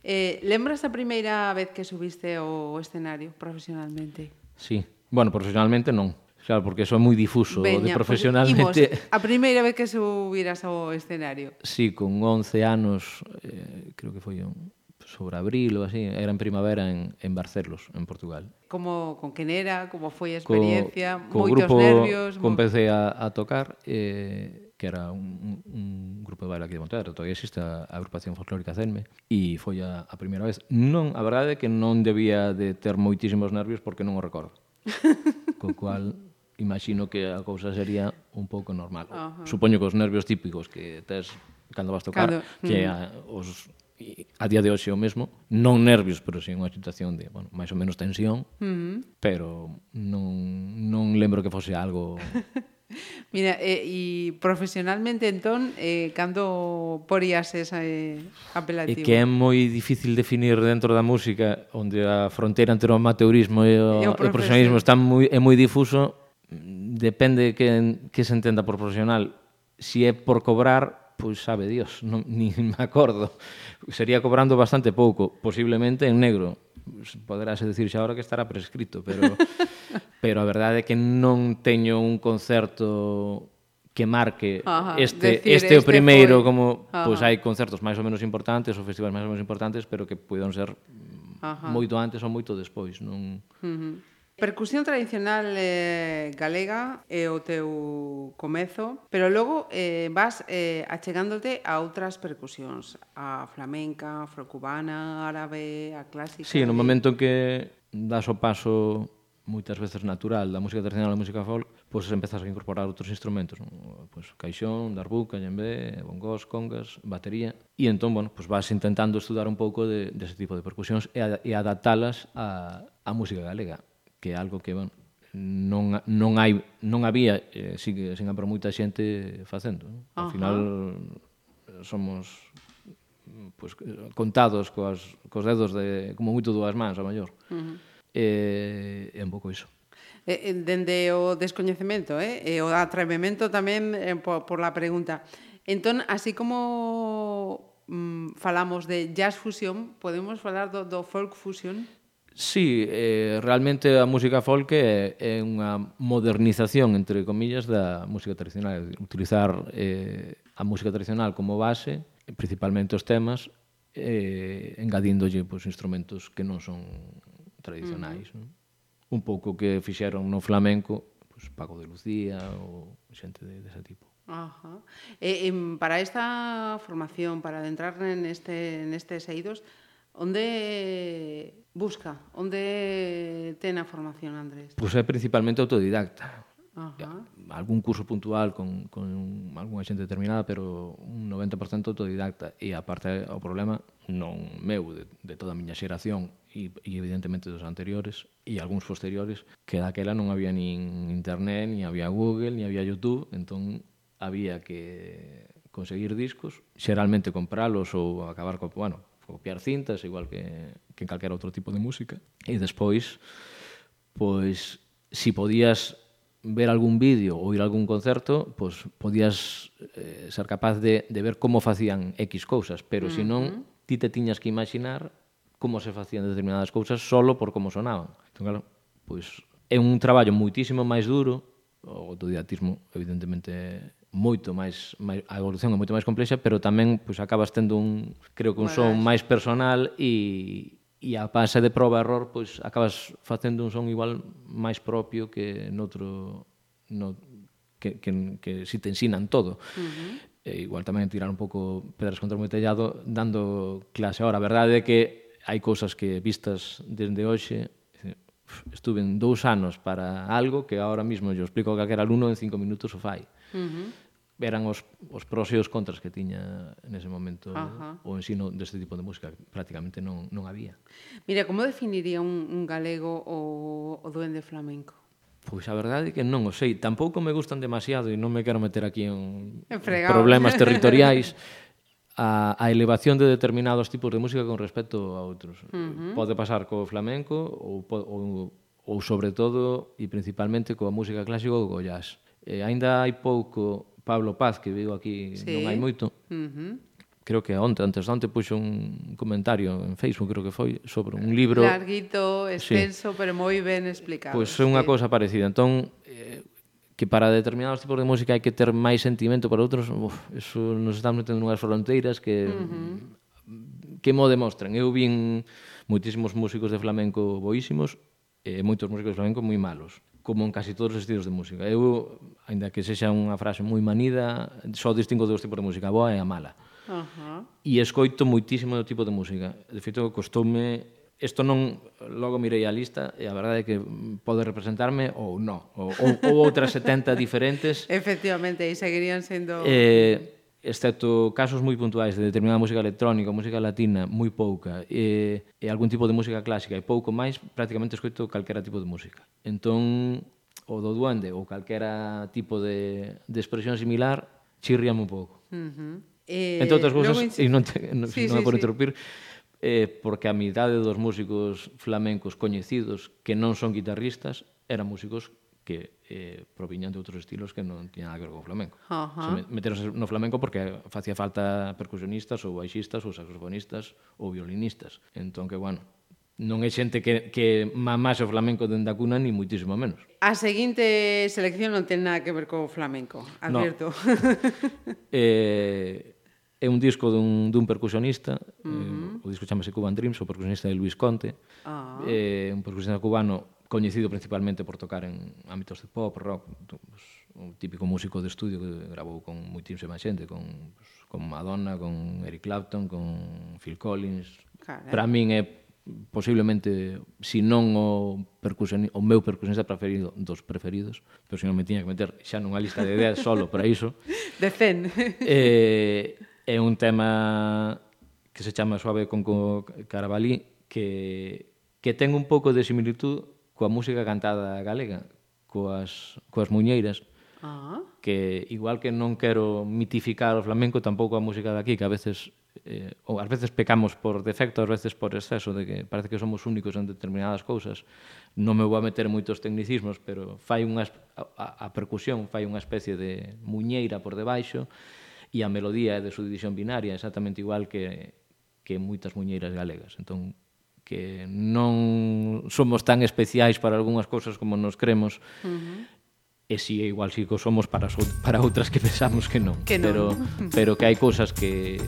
Eh, lembras a primeira vez que subiste o escenario profesionalmente? Sí. Bueno, profesionalmente non. Claro, porque eso é moi difuso Veña, de profesionalmente. Pues, imos, a primeira vez que subiras ao escenario. Sí, con 11 anos, eh, creo que foi un, sobre abril ou así, era en primavera en, en Barcelos, en Portugal. Como, con quen era, como foi a experiencia, co, co moitos grupo, nervios... Co mo... empecé a, a tocar, eh, que era un, un, un grupo de baile aquí de Pontevedra, todavía existe a agrupación folclórica Cenme, e foi a, a primeira vez. Non, a verdade é que non debía de ter moitísimos nervios porque non o recordo. Co cual, imagino que a cousa sería un pouco normal. Uh -huh. Supoño que os nervios típicos que tes cando vas tocar, cando, que mm. a, os a día de hoxe o mesmo, non nervios, pero si unha situación de, bueno, máis ou menos tensión, mm. pero non, non lembro que fose algo Mira, eh, e, e profesionalmente entón, eh, cando porías esa eh, apelativo? É que é moi difícil definir dentro da música onde a fronteira entre o amateurismo e o, e o, e o profesionalismo está moi, é moi difuso depende que, que se entenda por profesional. Si é por cobrar pois sabe Dios, non, ni me acordo. Sería cobrando bastante pouco posiblemente en negro poderase decir xa ahora que estará prescrito, pero pero a verdade é que non teño un concerto que marque Ajá, este decir, este, este o primeiro foi... como Ajá. pois hai concertos máis ou menos importantes ou festivais máis ou menos importantes, pero que puidan ser Ajá. moito antes ou moito despois, non uh -huh. Percusión tradicional eh, galega é o teu comezo, pero logo eh, vas eh, achegándote a outras percusións, a flamenca, afrocubana, árabe, a clásica... Sí, no momento en que das o paso moitas veces natural da música tradicional á música folk, pois pues, empezas a incorporar outros instrumentos, non? pois pues, caixón, darbuca, yembe, bongos, congas, batería, e entón, bueno, pois pues vas intentando estudar un pouco de, dese tipo de percusións e, a, e adaptalas á, á música galega que é algo que, bueno, non, non, hai, non había, eh, sin, sin embargo, moita xente facendo. Non? Ao Ajá. final eh, somos pues, contados coas, cos dedos de como moito dúas mans, a maior. Uh eh, -huh. E é un pouco iso. Eh dende o descoñecemento, eh? e o atrevemento tamén eh, por, por la pregunta. Entón, así como mm, falamos de jazz fusión, podemos falar do, do folk fusión? Sí, eh, realmente a música folk é, é unha modernización, entre comillas, da música tradicional. Utilizar eh, a música tradicional como base, principalmente os temas, eh, engadíndolle pois, instrumentos que non son tradicionais. Uh -huh. non? Un pouco que fixeron no flamenco, pois, Paco de Lucía ou xente de, dese de tipo. Ajá. Eh, eh, para esta formación, para adentrar neste, neste en Seidos, Onde busca, onde ten a formación, Andrés? Pois pues é principalmente autodidacta. Ajá. Algún curso puntual con, con algunha xente determinada, pero un 90% autodidacta. E aparte o problema non meu, de, de toda a miña xeración e, e evidentemente dos anteriores e algúns posteriores, que daquela non había nin internet, nin había Google, nin había YouTube, entón había que conseguir discos, xeralmente compralos ou acabar co, bueno, copiar cintas, igual que, que calquera outro tipo de música. E despois, pois, si podías ver algún vídeo ou ir a algún concerto, pois podías eh, ser capaz de, de ver como facían X cousas, pero mm -hmm. se non, ti te tiñas que imaginar como se facían determinadas cousas solo por como sonaban. Entón, claro, pois é un traballo muitísimo máis duro, o autodidatismo evidentemente moito máis, máis a evolución é moito máis complexa, pero tamén pois acabas tendo un, creo que un son máis personal e e a base de prova e error pois acabas facendo un son igual máis propio que noutro no, que, que, que si te ensinan todo. Uh -huh. E igual tamén tirar un pouco pedras contra o meu tellado dando clase. Ahora, a verdade é que hai cousas que vistas desde hoxe estuve en dous anos para algo que ahora mismo yo explico a calquera alumno en cinco minutos o fai. Uh -huh. Eran os, os pros e os contras que tiña nese momento uh -huh. o ensino deste tipo de música. Prácticamente non, non había. Mira, como definiría un, un galego o, o duende flamenco? Pois a verdade é que non o sei. Tampouco me gustan demasiado e non me quero meter aquí en, en problemas territoriais. a, a elevación de determinados tipos de música con respecto a outros. Uh -huh. Pode pasar co flamenco ou, ou, ou sobre todo e principalmente coa música clásica ou co jazz. Eh, ainda hai pouco Pablo Paz, que vivo aquí sí. non hai moito, uh -huh creo que onte, antes de onte, puxo un comentario en Facebook, creo que foi, sobre un libro... Larguito, extenso, sí. pero moi ben explicado. Pois pues é unha sí. cosa parecida. Entón, eh, que para determinados tipos de música hai que ter máis sentimento para outros, uf, eso nos estamos metendo unhas fronteiras que... Uh -huh. que mo demostran. Eu vin moitísimos músicos de flamenco boísimos e moitos músicos de flamenco moi malos como en casi todos os estilos de música. Eu, aínda que sexa unha frase moi manida, só distingo dos tipos de música, a boa e a mala. Uh -huh. E escoito moitísimo do tipo de música. De feito, costoume isto non logo mirei a lista e a verdade é que pode representarme ou non, ou, ou, ou outras 70 diferentes. Efectivamente, e seguirían sendo eh, excepto casos moi puntuais de determinada música electrónica, música latina, moi pouca, e, e algún tipo de música clásica e pouco máis, prácticamente escoito calquera tipo de música. Entón, o do duende ou calquera tipo de, de expresión similar, chirriame un pouco. Uh -huh. Eh, Entre outras cousas, e non, te, non, sí, non sí, me por sí. interrumpir, eh, porque a mitad dos músicos flamencos coñecidos que non son guitarristas eran músicos que eh, proviñan de outros estilos que non tiñan nada que ver co flamenco. Uh -huh. O sea, meteros no flamenco porque facía falta percusionistas ou baixistas ou saxofonistas ou violinistas. Entón que, bueno, non é xente que, que mamase o flamenco dende a cuna, ni muitísimo menos. A seguinte selección non ten nada que ver co flamenco, advierto. No. eh, é un disco dun, dun percusionista, uh -huh. eh, o disco chamase Cuban Dreams, o percusionista de Luis Conte, uh -huh. eh, un percusionista cubano coñecido principalmente por tocar en ámbitos de pop, rock, pues, un típico músico de estudio que grabou con moitísima xente, con, pues, con Madonna, con Eric Clapton, con Phil Collins. Claro. Para min é posiblemente, se non o, percusioni, o meu percusionista preferido dos preferidos, pero se non me tiña que meter xa nunha lista de ideas solo para iso. De zen. Eh, é un tema que se chama Suave con Carabalí, que, que ten un pouco de similitud coa música cantada galega, coas, coas muñeiras, ah. que igual que non quero mitificar o flamenco, tampouco a música daqui, que a veces eh, ou ás veces pecamos por defecto, ás veces por exceso, de que parece que somos únicos en determinadas cousas. Non me vou a meter moitos tecnicismos, pero fai unha, a, a percusión fai unha especie de muñeira por debaixo e a melodía é de subdivisión binaria, exactamente igual que, que moitas muñeiras galegas. Entón, que non somos tan especiais para algunhas cousas como nos cremos. Uh -huh e si é igual si somos para para outras que pensamos que non, que non. pero pero que hai cousas que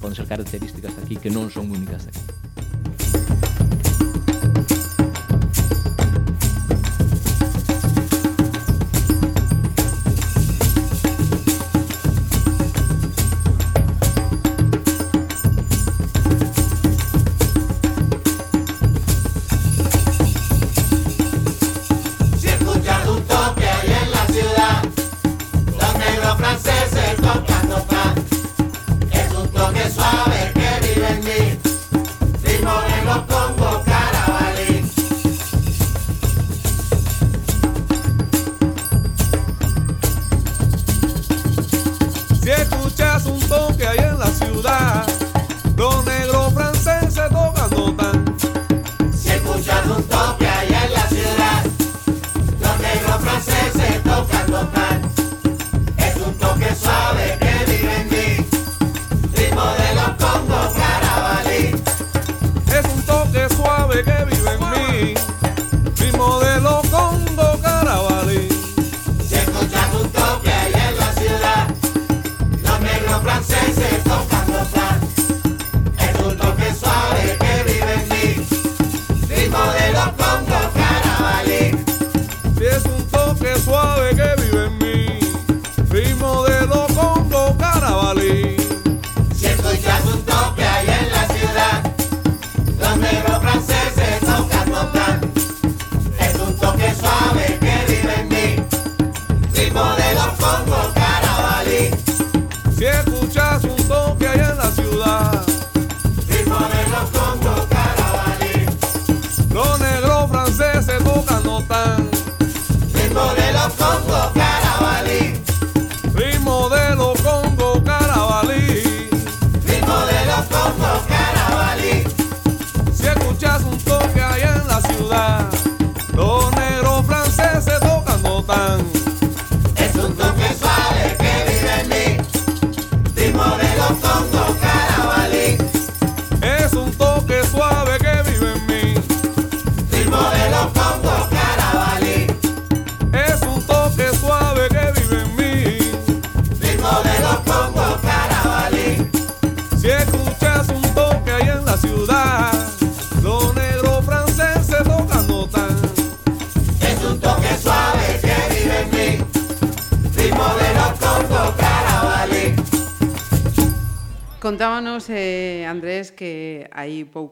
poden ser características de aquí que non son únicas de aquí.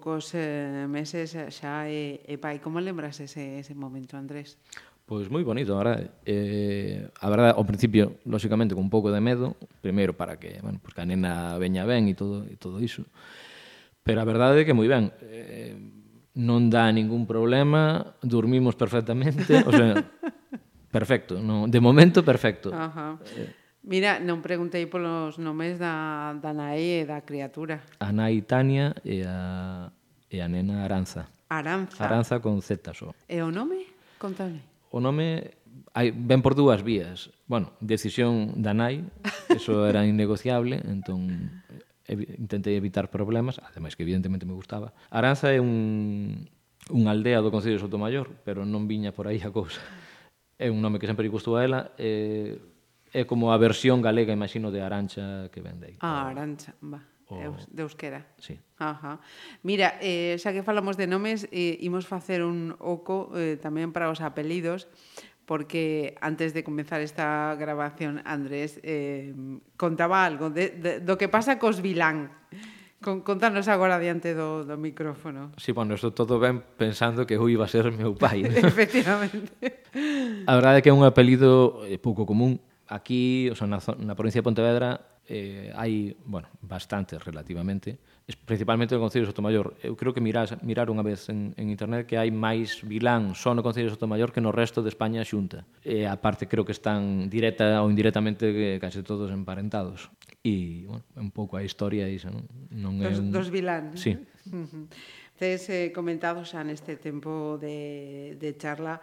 poucos eh, meses eh, xa é, é pai. Como lembras ese, ese momento, Andrés? Pois moi bonito, a verdade. Eh, a verdade, ao principio, lóxicamente, con un pouco de medo, primeiro para que, bueno, pues que a nena veña ben e todo, e todo iso. Pero a verdade é que moi ben. Eh, non dá ningún problema, dormimos perfectamente, o sea, perfecto, no, de momento perfecto. Ajá. Eh, Mira, non preguntei polos nomes da, da Nai e da criatura. A Nai Tania e a, e a nena Aranza. Aranza. Aranza con Z só. E o nome? Contame. O nome hai, ven por dúas vías. Bueno, decisión da Nai, eso era innegociable, entón eh, evi intentei evitar problemas, ademais que evidentemente me gustaba. Aranza é un, un aldea do Concello de Sotomayor, pero non viña por aí a cousa. É un nome que sempre gustou a ela, eh, É como a versión galega, imagino, de Arancha que vende aí. Ah, Arancha, va. O... De Euskera. Sí. Ajá. Mira, eh, xa que falamos de nomes, eh, imos facer un oco eh, tamén para os apelidos, porque antes de comenzar esta grabación, Andrés eh, contaba algo de, de, do que pasa cos vilán. Con, contanos agora diante do, do micrófono. Sí, bueno, eso todo ben pensando que eu iba a ser meu pai. Efectivamente. A verdade é que é un apelido eh, pouco común, aquí, o sea, na, na provincia de Pontevedra, eh, hai, bueno, bastantes relativamente, principalmente no Concello de Sotomayor. Eu creo que miras, mirar unha vez en, en internet que hai máis vilán só no Concello de Sotomayor que no resto de España xunta. E, aparte, creo que están directa ou indirectamente eh, case todos emparentados. E, bueno, un pouco a historia iso, non? non é dos, un... dos vilán. Sí. Uh -huh. Tes eh, comentado xa neste tempo de, de charla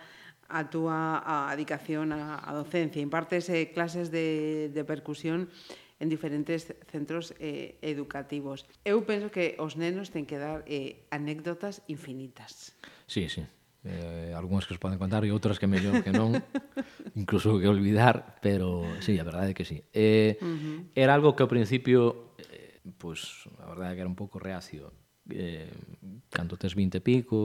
a túa a dedicación a, a docencia. Impartes eh, clases de, de percusión en diferentes centros eh, educativos. Eu penso que os nenos ten que dar eh, anécdotas infinitas. Sí, sí. Eh, algunhas que os poden contar e outras que mellor que non, incluso que olvidar, pero sí, a verdade é que sí. Eh, uh -huh. Era algo que ao principio, eh, pues, a verdade é que era un pouco reacio. Eh, cando tes 20 e pico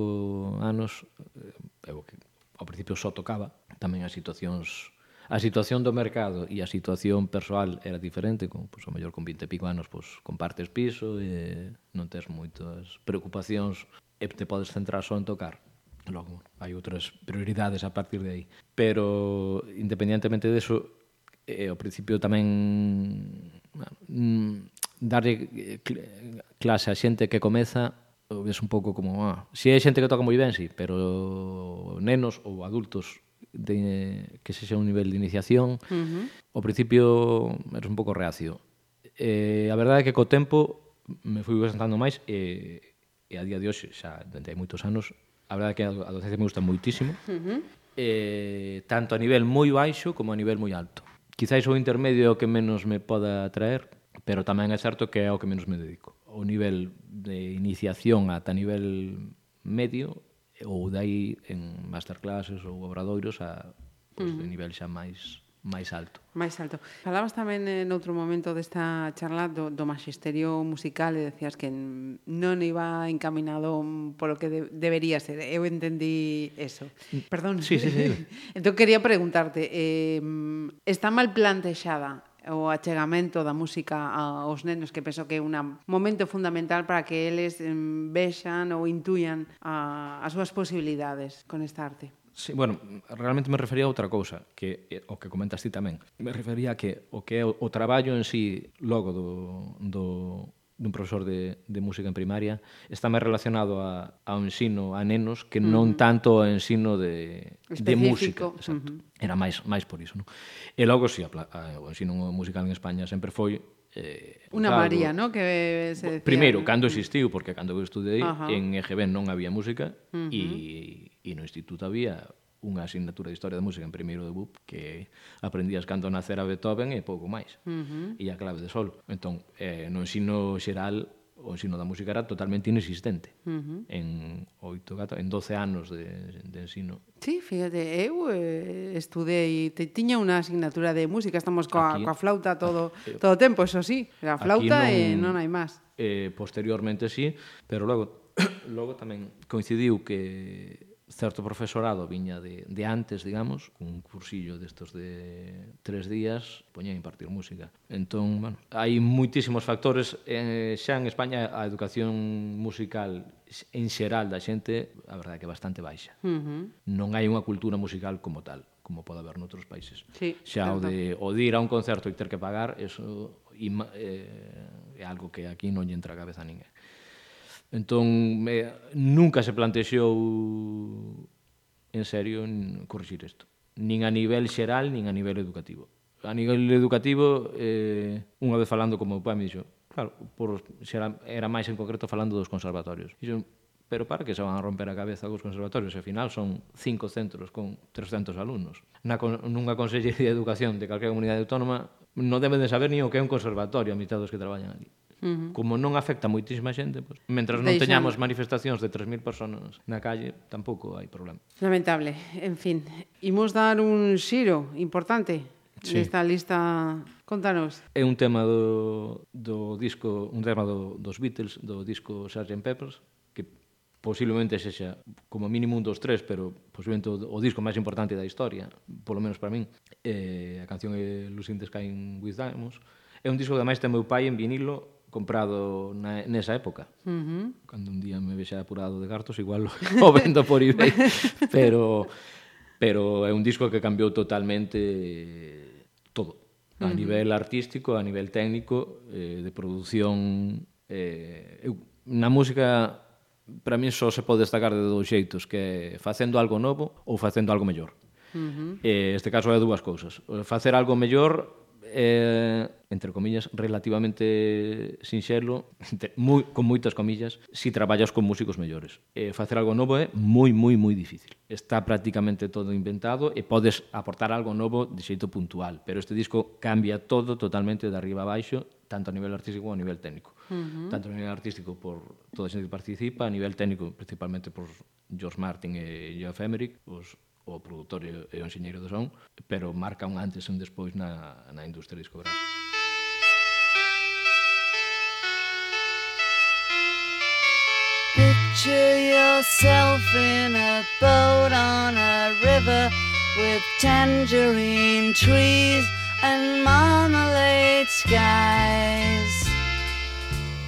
anos, eh, eu que ao principio só tocaba, tamén as situacións a situación do mercado e a situación persoal era diferente, con, pois, o mellor con 20 e pico anos pois, compartes piso e non tens moitas preocupacións e te podes centrar só en tocar. Logo, hai outras prioridades a partir de aí. Pero, independentemente deso, eh, ao principio tamén bueno, darlle eh, clase a xente que comeza ves un pouco como, ah, si hai xente que toca moi ben, sí, pero nenos ou adultos de, que sexa un nivel de iniciación, uh -huh. ao principio eres un pouco reacio. Eh, a verdade é que co tempo me fui presentando máis e, e a día de hoxe, xa dende hai moitos anos, a verdade é que a docencia me gusta moitísimo, uh -huh. eh, tanto a nivel moi baixo como a nivel moi alto. Quizáis o intermedio é o que menos me poda atraer, pero tamén é certo que é o que menos me dedico o nivel de iniciación ata nivel medio ou dai en masterclasses ou obradoiros a pues, uh -huh. de nivel xa máis máis alto. Máis alto. Falabas tamén en outro momento desta charla do, do magisterio musical e decías que non iba encaminado polo que de, debería ser. Eu entendí eso. Perdón. Sí, sí, sí. entón quería preguntarte, eh, está mal plantexada o achegamento da música aos nenos que penso que é un momento fundamental para que eles vexan ou intuyan a, as súas posibilidades con esta arte. Sí, bueno, realmente me refería a outra cousa que eh, o que comentas ti tamén. Me refería a que o que é o, o traballo en sí logo do, do dun profesor de, de música en primaria está máis relacionado a, ao ensino a nenos que non tanto ao ensino de, Específico. de música exacto. Era máis máis por iso non? e logo si, sí, o ensino musical en España sempre foi eh, Una claro, María, ¿no? Que se decía, primeiro, ¿no? cando existiu, porque cando eu estudei, Ajá. en EGB non había música uh -huh. e, e no instituto había unha asignatura de Historia da Música en primeiro de BUP que aprendías cando nacer a Beethoven e pouco máis. Uh -huh. E a clave de sol. Entón, eh, no ensino xeral o ensino da música era totalmente inexistente uh -huh. en oito gato, en 12 anos de, de ensino. Sí, fíjate, eu eh, estudei, te, tiña unha asignatura de música, estamos coa, aquí, coa flauta todo aquí, todo o tempo, eso sí, a flauta non, e non hai máis. Eh, posteriormente sí, pero logo logo tamén coincidiu que certo profesorado viña de, de antes, digamos, un cursillo destos de tres días, poñía a impartir música. Entón, bueno, hai moitísimos factores. Eh, xa en España a educación musical en xeral da xente, a verdade que é bastante baixa. Uh -huh. Non hai unha cultura musical como tal como pode haber noutros países. Sí, xa o de, o de ir a un concerto e ter que pagar, eso ima, eh, é algo que aquí non lle entra a cabeza a ninguén. Entón, me, nunca se plantexou en serio en corrixir isto. Nin a nivel xeral, nin a nivel educativo. A nivel educativo, eh, unha vez falando como meu pai, me dixo, claro, por, xera, era máis en concreto falando dos conservatorios. Dixo, pero para que se van a romper a cabeza cos conservatorios? E ao final son cinco centros con 300 alumnos. Na, nunha Consellería de Educación de calquera comunidade autónoma non deben de saber ni o que é un conservatorio a mitad dos que traballan ali. Uh -huh. Como non afecta moitísima xente, pois, mentras non Deixan. teñamos manifestacións de 3.000 persoas na calle, tampouco hai problema. Lamentable. En fin, imos dar un xiro importante sí. nesta lista Contanos. É un tema do, do disco, un tema do, dos Beatles, do disco Sgt. Peppers, que posiblemente sexa como mínimo un dos tres, pero posiblemente o, o disco máis importante da historia, polo menos para min. Eh, a canción é Lucy in the Sky with Diamonds. É un disco que ademais ten meu pai en vinilo comprado na, nesa época. Uh -huh. Cando un día me vexa apurado de cartos, igual o vendo por eBay, pero pero é un disco que cambiou totalmente todo, a uh -huh. nivel artístico, a nivel técnico, eh, de produción eh, eu, na música para min só se pode destacar de dous xeitos, que é facendo algo novo ou facendo algo mellor. Uh -huh. eh, este caso é dúas cousas. Facer algo mellor eh, entre comillas, relativamente sinxelo, entre, moi, con moitas comillas, si traballas con músicos mellores. Eh, facer algo novo é moi, moi, moi difícil. Está prácticamente todo inventado e podes aportar algo novo de xeito puntual, pero este disco cambia todo totalmente de arriba a baixo, tanto a nivel artístico como a nivel técnico. Uh -huh. Tanto a nivel artístico por toda a xente que participa, a nivel técnico principalmente por George Martin e Geoff Emerick, os o produtor e o enxeñeiro do son, pero marca un antes e un despois na, na industria discográfica. Picture yourself in a boat on a river with tangerine trees and marmalade skies.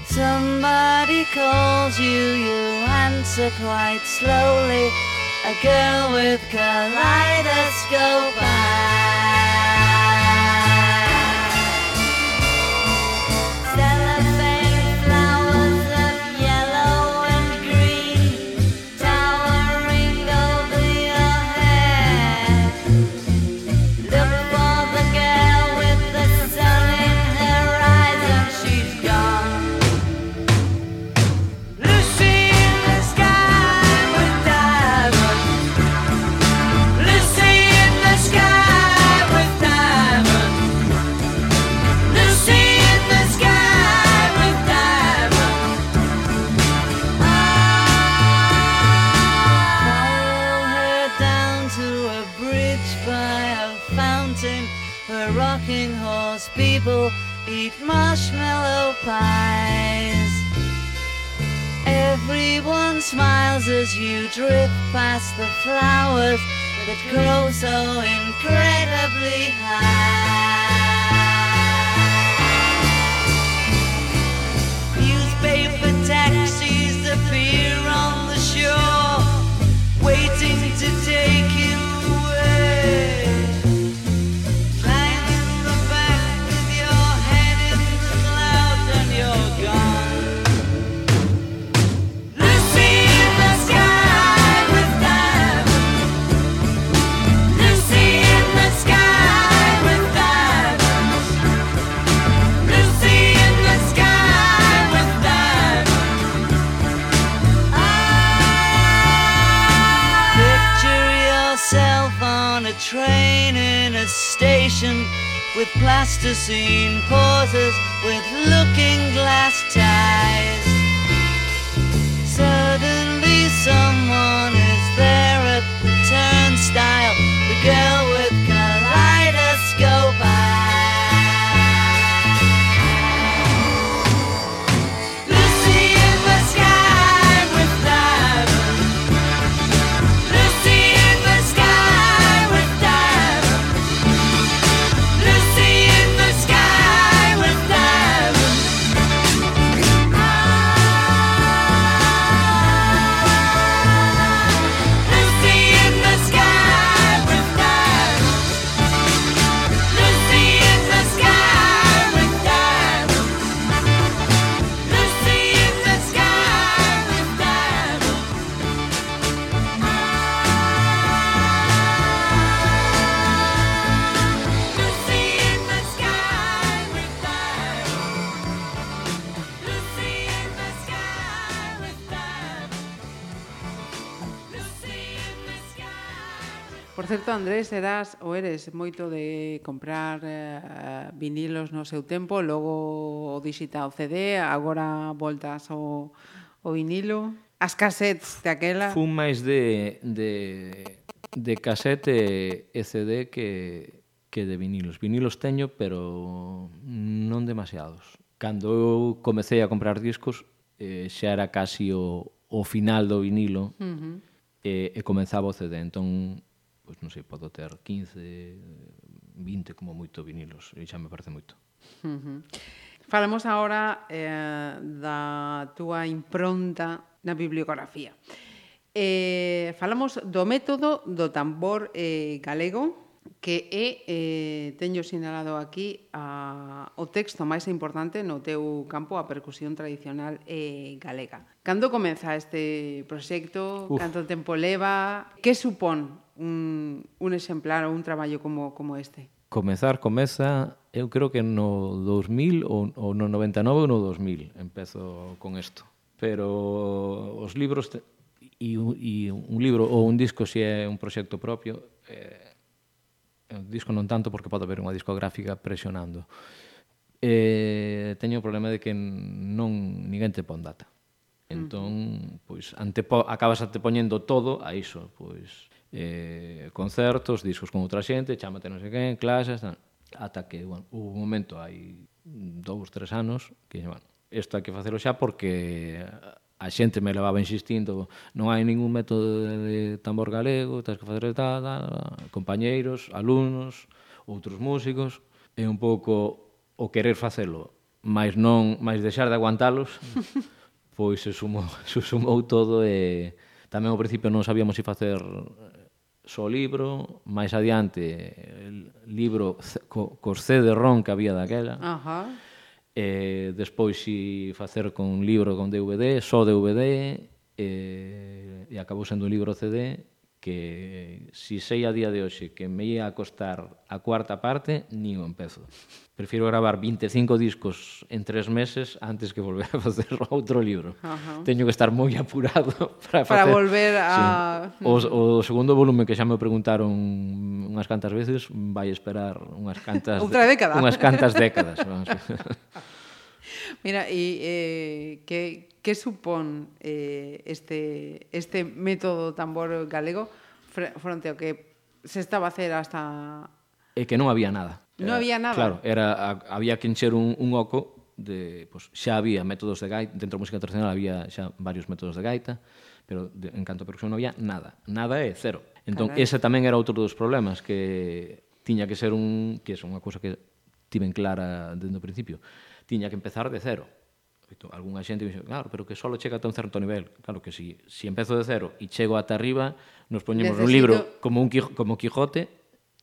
Somebody calls you, you answer quite slowly. A girl with kaleidoscope eyes. Eat marshmallow pies. Everyone smiles as you drift past the flowers that grow so incredibly high. Newspaper taxis appear on the shore, waiting to with plasticine pauses with looking glass ties. Suddenly someone is there at the turnstile. The girl with Andrés, eras ou eres moito de comprar eh, vinilos no seu tempo, logo o digital CD, agora voltas ao, ao vinilo. As cassettes daquela... Fun máis de, de, de casete e CD que, que de vinilos. Vinilos teño, pero non demasiados. Cando eu comecei a comprar discos, eh, xa era casi o, o final do vinilo uh -huh. e, e comenzaba o CD. Entón, pois non sei, podo ter 15, 20 como moito vinilos, e xa me parece moito. Uh -huh. Falamos agora eh, da túa impronta na bibliografía. Eh, falamos do método do tambor eh, galego, que é, eh, teño sinalado aquí, a, o texto máis importante no teu campo, a percusión tradicional eh, galega. Cando comeza este proxecto? Uf. Canto tempo leva? Que supón un, un exemplar ou un traballo como, como este? Comezar comeza, eu creo que no 2000 ou, ou no 99 ou no 2000 empezo con isto. Pero os libros te, e, e un libro ou un disco se é un proxecto propio eh, un disco non tanto porque pode haber unha discográfica presionando eh, teño o problema de que non ninguén te pon data entón, pois, antepo, acabas antepoñendo todo a iso pois, eh, concertos, discos con outra xente, chámate non sei quen, clases, tal. ata que, bueno, hubo un momento hai dous, tres anos que, bueno, isto hai que facelo xa porque a xente me levaba insistindo non hai ningún método de tambor galego, tens que facer tal, tal, compañeiros, alumnos, outros músicos, é un pouco o querer facelo, máis non, máis deixar de aguantalos, pois se sumou, se sumou todo e tamén ao principio non sabíamos se facer só libro, máis adiante libro co, cos C de que había daquela. Ajá. Eh, despois si facer con libro con DVD, só DVD, eh, e acabou sendo un libro CD que si sei a día de hoxe que me ia a costar a cuarta parte, nin o empezo. Prefiro gravar 25 discos en tres meses antes que volver a facer outro libro. Uh -huh. Teño que estar moi apurado para, para facer... Para volver a... Sí. Mm. O, o segundo volume que xa me preguntaron unhas cantas veces vai esperar unhas cantas... Outra década. Unhas cantas décadas. Vamos. Mira, e eh, que, que supón eh, este, este método tambor galego fronte ao que se estaba a hacer hasta... É que non había nada. Non había nada? Claro, era, había que encher un, un oco de, pues, xa había métodos de gaita, dentro da música tradicional había xa varios métodos de gaita, pero de, en canto a percusión non había nada, nada é cero. Entón, Caray. ese tamén era outro dos problemas que tiña que ser un, que é unha cousa que tiven clara dentro do principio, tiña que empezar de cero. Feito, algúnha xente dixo, claro, pero que só chega ata un certo nivel. Claro que si, si empezo de cero e chego ata arriba, nos poñemos Necesito... un libro como un como Quijote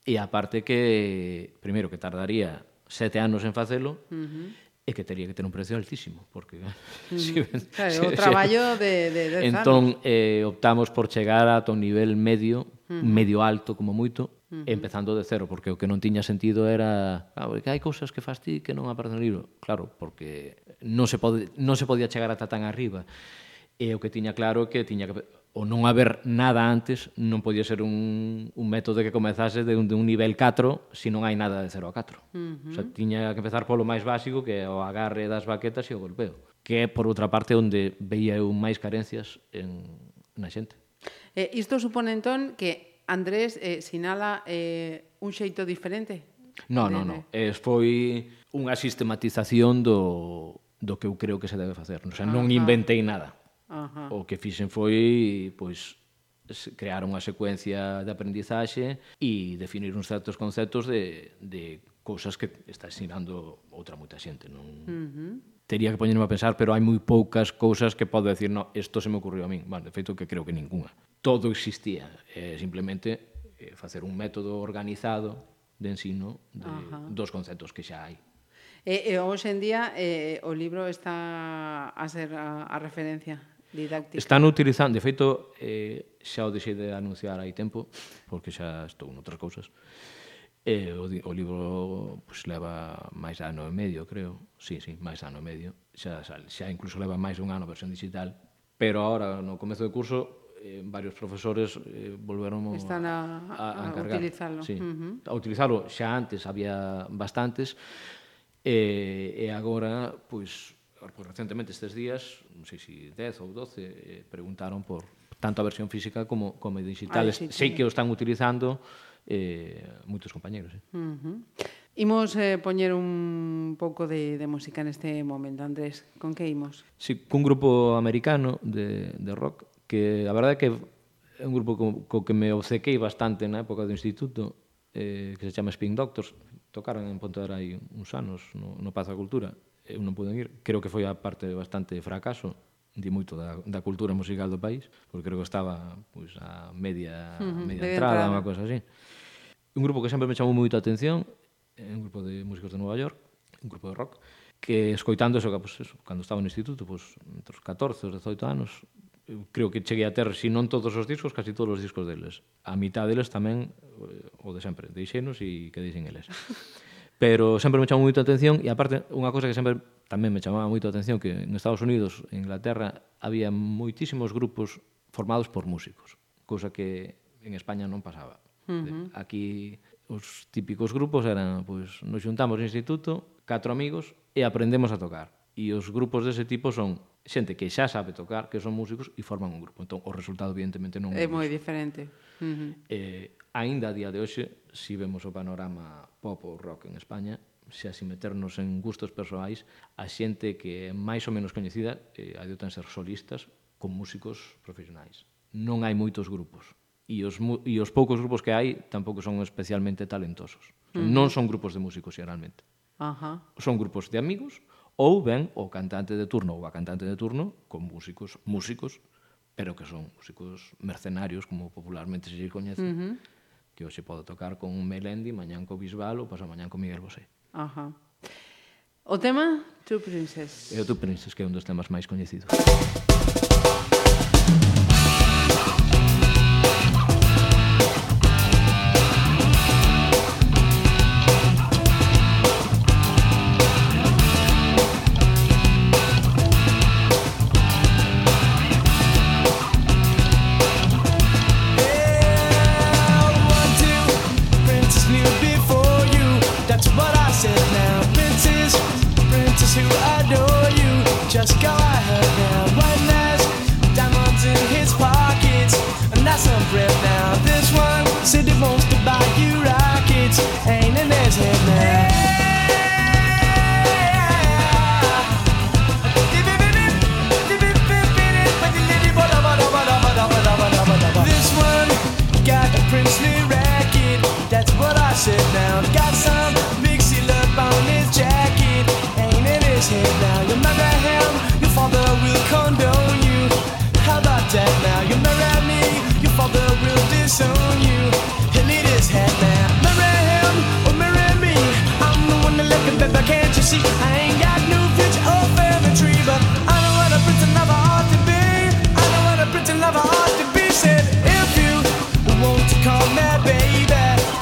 e aparte que, primeiro, que tardaría sete anos en facelo, uh -huh e que teria que ter un precio altísimo, porque mm. si, claro, si, o traballo si, de de de Entón eh optamos por chegar a un nivel medio, mm. medio alto como moito, Uh -huh. empezando de cero, porque o que non tiña sentido era, ah, que hai cousas que faz ti que non aparecen no libro. Claro, porque non se pode non se podía chegar ata tan arriba. E o que tiña claro que tiña que o non haber nada antes non podía ser un, un método que comezase de un, de un nivel 4 se non hai nada de 0 a 4. Uh -huh. O sea, tiña que empezar polo máis básico que é o agarre das baquetas e o golpeo. Que é, por outra parte, onde veía eu máis carencias en, na xente. Eh, isto supone, entón, que Andrés eh, sinala eh, un xeito diferente? Non, non, non. Eh, foi unha sistematización do, do que eu creo que se debe facer. O sea, non Ajá. inventei nada. Ajá. O que fixen foi pois crear unha secuencia de aprendizaxe e definir uns certos conceptos de, de cousas que está ensinando outra moita xente. Non, uh -huh tería que poñerme a pensar, pero hai moi poucas cousas que podo decir, no, isto se me ocurriu a min. Bueno, de feito, que creo que ninguna. Todo existía, eh, simplemente eh, facer un método organizado de ensino de, Ajá. dos conceptos que xa hai. E, e hoxe en día eh, o libro está a ser a, a referencia didáctica. Están utilizando, de feito, eh, xa o deixei de anunciar hai tempo, porque xa estou en outras cousas, E o, o libro pues, leva máis ano e medio, creo. Sí, sí, máis ano e medio. Xa, xa, xa incluso leva máis dun ano versión digital. Pero ahora, no comezo do curso, eh, varios profesores eh, volveron Están a, a, a, encargar. a utilizarlo. Sí. Uh -huh. A utilizarlo xa antes había bastantes. Eh, e agora, pois, pues, recentemente estes días, non sei se 10 ou 12, eh, preguntaron por tanto a versión física como, como digital. Ah, Ai, sí, sei que o están utilizando, eh, moitos compañeros. Eh. Uh -huh. Imos eh, poñer un pouco de, de música neste momento, Andrés. Con que imos? Sí, cun grupo americano de, de rock que a verdade é que é un grupo co, co que me obcequei bastante na época do instituto eh, que se chama Spin Doctors tocaron en Pontevedra hai uns anos no, no Pazo da Cultura eu non pude ir creo que foi a parte bastante fracaso di moito da, da cultura musical do país porque creo que estaba pois, a media, uh -huh, media entrada, entrada. unha cosa así un grupo que sempre me chamou moito a atención, un grupo de músicos de Nova York, un grupo de rock, que escoitando eso, que, pues, eso cando estaba no instituto, pues, entre os 14 e os 18 anos, eu creo que cheguei a ter, se non todos os discos, casi todos os discos deles. A mitad deles tamén, eh, o de sempre, deixenos e que deixen eles. Pero sempre me chamou moito a atención, e aparte, unha cosa que sempre tamén me chamaba moito a atención, que en Estados Unidos, en Inglaterra, había moitísimos grupos formados por músicos, cousa que en España non pasaba. Uh -huh. Aquí os típicos grupos eran, pois, nos xuntamos no instituto, catro amigos e aprendemos a tocar. E os grupos dese tipo son xente que xa sabe tocar, que son músicos e forman un grupo. Entón, o resultado evidentemente non é, moi diferente. Uh -huh. Eh, aínda a día de hoxe, si vemos o panorama pop ou rock en España, xa sin meternos en gustos persoais, a xente que é máis ou menos coñecida eh, adotan ser solistas con músicos profesionais. Non hai moitos grupos e os, e os poucos grupos que hai tampouco son especialmente talentosos. Uh -huh. Non son grupos de músicos, xeralmente. Uh -huh. Son grupos de amigos ou ben o cantante de turno ou a cantante de turno con músicos, músicos, pero que son músicos mercenarios, como popularmente se coñece, uh -huh. que hoxe pode tocar con Melendi, mañán co Bisbal ou pasa mañán con Miguel Bosé. Ajá. Uh -huh. O tema, Two Princess. É o Two Princess, que é un dos temas máis coñecidos.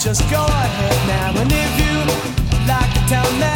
Just go ahead now. And if you like to tell me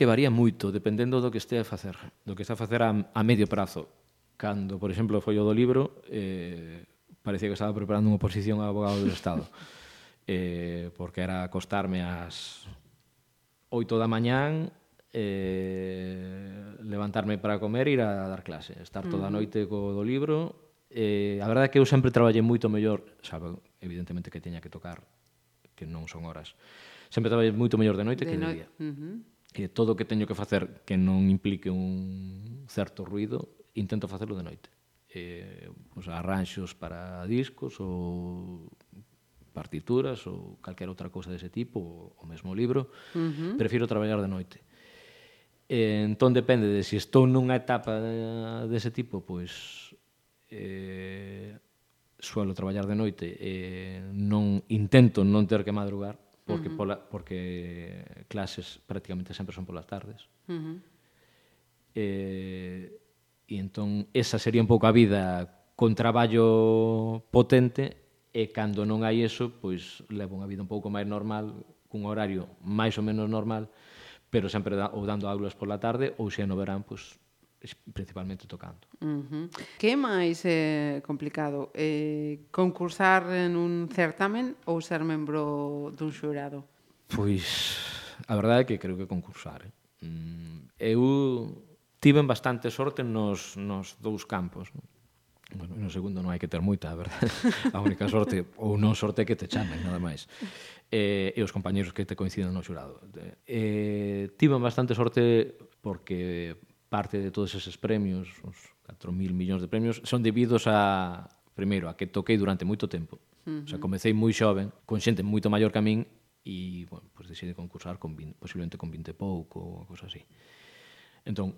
que varía moito dependendo do que este a facer, do que está a facer a, a medio prazo. Cando, por exemplo, foi o do libro, eh, parecía que estaba preparando unha oposición a abogado do Estado. eh, porque era acostarme ás 8 da mañán, eh, levantarme para comer e ir a dar clase. Estar toda a noite co do libro. Eh, a verdade é que eu sempre traballei moito mellor, sabe, evidentemente que teña que tocar, que non son horas. Sempre traballei moito mellor de noite de que no de día. Uh -huh que todo o que teño que facer que non implique un certo ruido, intento facelo de noite. Eh, pues, arranxos para discos ou partituras ou calquer outra cousa dese tipo, o mesmo libro, uh -huh. prefiro traballar de noite. Eh, entón depende de se si estou nunha etapa dese de tipo, pois eh, suelo traballar de noite e eh, non intento non ter que madrugar porque uh -huh. pola, porque clases prácticamente sempre son polas tardes. Uh -huh. Eh, e entón esa sería un pouco a vida con traballo potente e cando non hai eso, pois levo unha vida un pouco máis normal, cun horario máis ou menos normal, pero sempre da, ou dando aulas pola tarde ou se no verán, pois principalmente tocando. Uh -huh. Que é máis eh, complicado? Eh, concursar en un certamen ou ser membro dun xurado? Pois, a verdade é que creo que concursar. Eh? Mm, eu tiven bastante sorte nos, nos dous campos. Bueno, no segundo non hai que ter moita, a verdade. A única sorte, ou non sorte, é que te chamen, nada máis. Eh, e os compañeros que te coinciden no xurado. Eh, tiven bastante sorte porque parte de todos eses premios, os 4.000 millóns de premios, son debidos a, primeiro, a que toquei durante moito tempo. Uh -huh. O sea, comecei moi xoven, con xente moito maior que a min, e, bueno, pues, decidi concursar con 20, posiblemente con 20 e pouco, ou cosa así. Entón,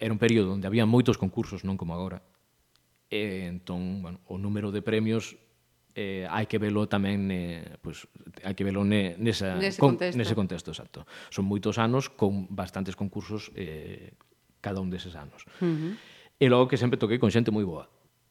era un período onde había moitos concursos, non como agora. E, entón, bueno, o número de premios eh, hai que velo tamén eh, pues, hai que velo ne, nesa, nese, con, contexto. nese contexto exacto. Son moitos anos con bastantes concursos eh, cada un deses anos. Uh -huh. E logo que sempre toquei con xente moi boa.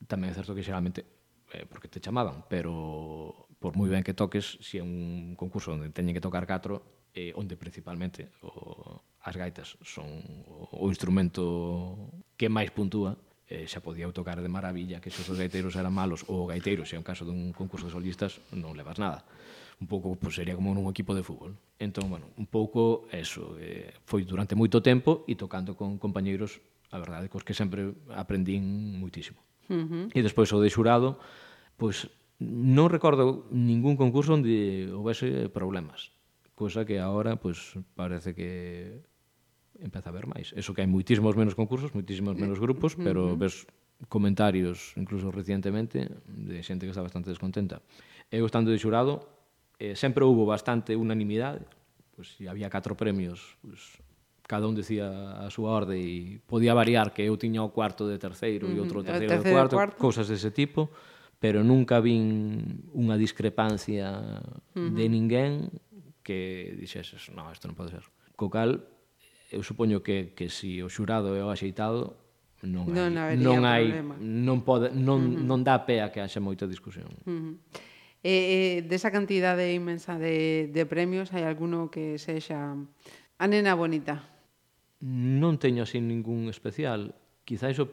Tamén é certo que xeralmente eh, porque te chamaban, pero por moi ben que toques, se é un concurso onde teñen que tocar catro, eh, onde principalmente o, as gaitas son o, o instrumento que máis puntúa, eh, xa podía tocar de maravilla que se os gaiteiros eran malos ou o gaiteiro, se é un caso dun concurso de solistas, non levas nada un pouco pues, sería como nun equipo de fútbol. Entón, bueno, un pouco eso, eh, foi durante moito tempo e tocando con compañeiros, a verdade, cos que sempre aprendín muitísimo. Uh -huh. E despois o de xurado, pois non recordo ningún concurso onde houvese problemas, cosa que agora pois parece que empeza a haber máis. Eso que hai muitísimos menos concursos, muitísimos menos eh, grupos, pero uh -huh. ves comentarios, incluso recientemente, de xente que está bastante descontenta. Eu estando de xurado, eh, sempre houve bastante unanimidade, pois pues, había catro premios, pois, pues, cada un decía a súa orde e podía variar que eu tiña o cuarto de terceiro e outro terceiro, terceiro de cuarto, cuarto, cousas dese tipo, pero nunca vin unha discrepancia de ninguén que dixeses, non, isto non pode ser. Co cal, eu supoño que, que si o xurado é o axeitado, non, hai, non, non hai, problema. non, pode, non, uh -huh. non dá pé a que haxa moita discusión. Uh -huh. Eh, e desa cantidade inmensa de, de premios, hai alguno que sexa a nena bonita? Non teño así ningún especial. Quizáis o,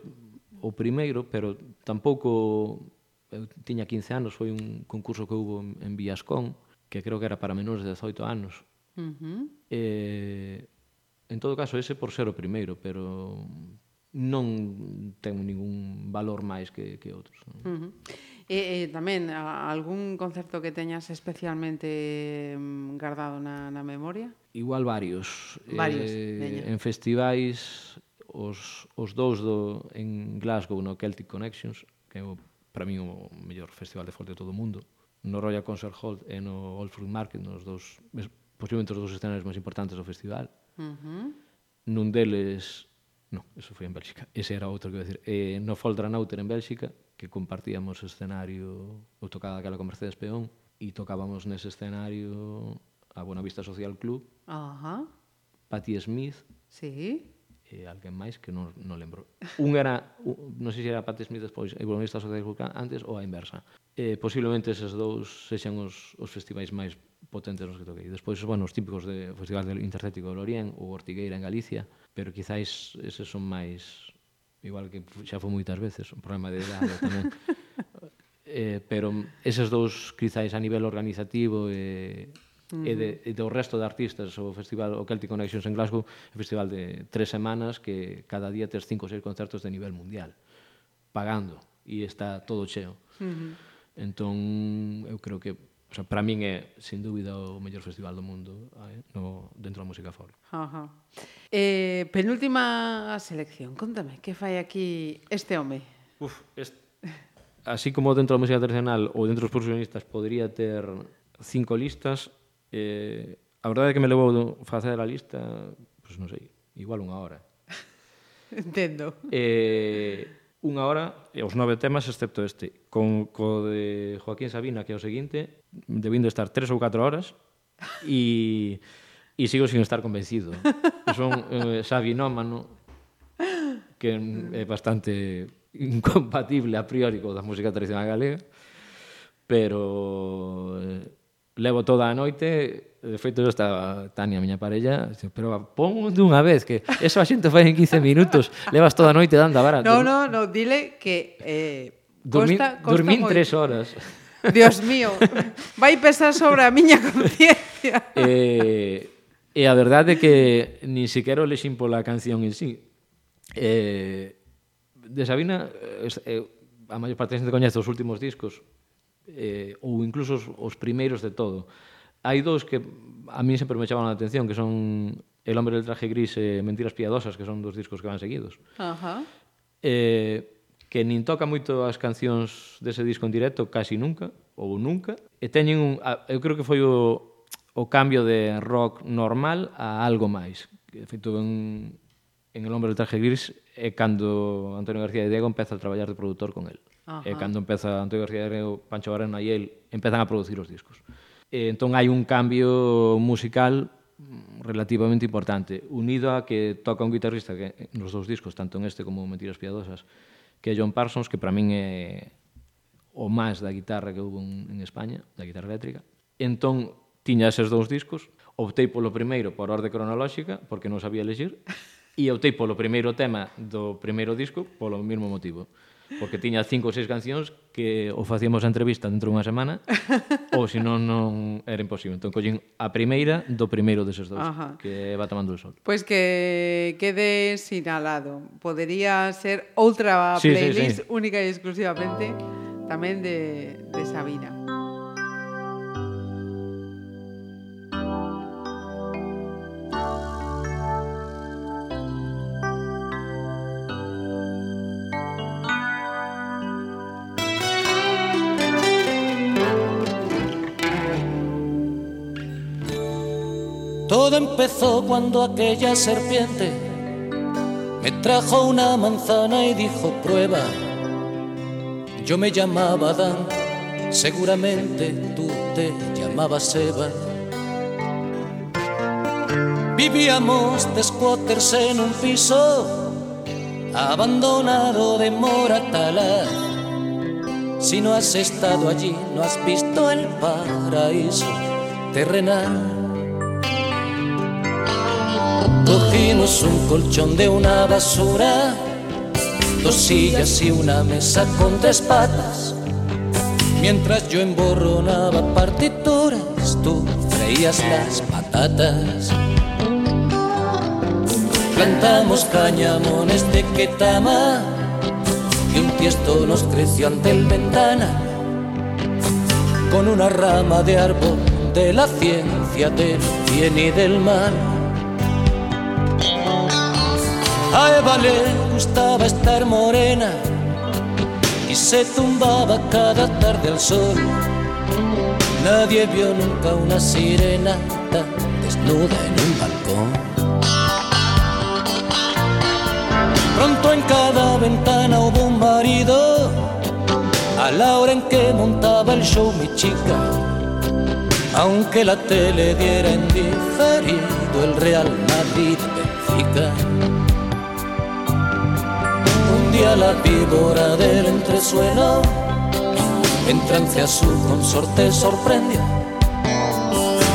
o primeiro, pero tampouco eu tiña 15 anos, foi un concurso que houve en, en Villascón, que creo que era para menores de 18 anos. Uh -huh. eh, en todo caso, ese por ser o primeiro, pero non ten ningún valor máis que, que outros. Non? Uh -huh. E, e tamén a, algún concerto que teñas especialmente mm, guardado na, na memoria? Igual varios. Varios, eh, veña. En festivais os, os dous do, en Glasgow no Celtic Connections, que é o, para mí o mellor festival de folk de todo o mundo, no Royal Concert Hall e no Old Fruit Market, nos dous, posiblemente os dous escenarios máis importantes do festival. Uh -huh. Nun deles No, eso foi en Bélxica. Ese era outro que decir. Eh, no Foldranauter en Bélxica, que compartíamos escenario, eu tocaba aquela con Mercedes Peón, e tocábamos nese escenario a Buenavista Social Club, Ajá. Patti Smith, sí e alguén máis que non, non lembro. Un era, un, non sei se era Pat Smith despois, e economista social antes ou a inversa. Eh, posiblemente eses dous sexan os, os festivais máis potentes nos que toquei. Despois, bueno, os típicos de Festival del Intercético do Lorien ou Ortigueira en Galicia, pero quizáis eses son máis igual que xa foi moitas veces, un problema de edade tamén. eh, pero eses dous quizáis a nivel organizativo e eh, -huh. e, de, e do resto de artistas o festival o Celtic Connections en Glasgow é festival de tres semanas que cada día tes cinco ou seis concertos de nivel mundial pagando e está todo cheo uh -huh. entón eu creo que O sea, para min é, sin dúbida, o mellor festival do mundo eh, no, dentro da música folk. Ajá. Eh, penúltima selección, contame, que fai aquí este home? Uf, este... así como dentro da música tradicional ou dentro dos percusionistas podría ter cinco listas, Eh, a verdade é que me levou facer a lista, pois pues, non sei, igual unha hora. Entendo. Eh, unha hora, e os nove temas, excepto este. Con, co de Joaquín Sabina, que é o seguinte, debindo estar tres ou catro horas, e, e sigo sin estar convencido. Son eh, sabinómano, que é bastante incompatible a priori co da música tradicional galega, pero eh, levo toda a noite, de feito eu estaba Tania, a miña parella, pero pon dunha vez que eso a xente fai en 15 minutos, levas toda a noite dando a vara. No, no, no, dile que eh, dormín, costa, costa dormín moi. tres horas. Dios mío, vai pesar sobre a miña conciencia. Eh, e a verdade é que nin sequera o lexin pola canción en sí. Eh, de Sabina, eh, eh, a maior parte da xente coñece os últimos discos, eh, ou incluso os, os primeiros de todo. Hai dous que a mí sempre me chamaban a atención, que son El hombre del traje gris e Mentiras piadosas, que son dos discos que van seguidos. Ajá. Uh -huh. Eh, que nin toca moito as cancións dese disco en directo, casi nunca, ou nunca. E teñen un... Eu creo que foi o, o cambio de rock normal a algo máis. De feito, en, en El hombre del traje gris é cando Antonio García de Diego empeza a traballar de produtor con el. Ajá. E cando empeza Antonio García e Pancho Barena e el empezan a producir os discos. E, entón hai un cambio musical mm, relativamente importante, unido a que toca un guitarrista que eh, nos dous discos, tanto en este como en Mentiras Piadosas, que é John Parsons, que para min é o máis da guitarra que houve en España, da guitarra eléctrica. Entón, tiña eses dous discos, optei polo primeiro por orde cronolóxica, porque non sabía elegir, e optei polo primeiro tema do primeiro disco polo mesmo motivo porque tiña cinco ou seis cancións que o facíamos a entrevista dentro dunha semana ou se non non era imposible. Entón collín a primeira do primeiro deses dous, Ajá. que va tomando o sol. Pois pues que quede sinalado. Podería ser outra sí, playlist sí, sí. única e exclusivamente tamén de, de Sabina. Todo empezó cuando aquella serpiente me trajo una manzana y dijo prueba. Yo me llamaba Adán, seguramente tú te llamabas Eva. Vivíamos de squatters en un piso abandonado de Moratalaz. Si no has estado allí, no has visto el paraíso terrenal. Cogimos un colchón de una basura, dos sillas y una mesa con tres patas. Mientras yo emborronaba partituras, tú freías las patatas. Plantamos cañamones de Ketama y un tiesto nos creció ante el ventana con una rama de árbol de la ciencia del bien y del mal. A Eva le gustaba estar morena y se tumbaba cada tarde al sol. Nadie vio nunca una sirena tan desnuda en un balcón. Pronto en cada ventana hubo un marido a la hora en que montaba el show mi chica. Aunque la tele diera en diferido el Real Madrid Benfica. La víbora del entresuelo en trance a su consorte sorprendió.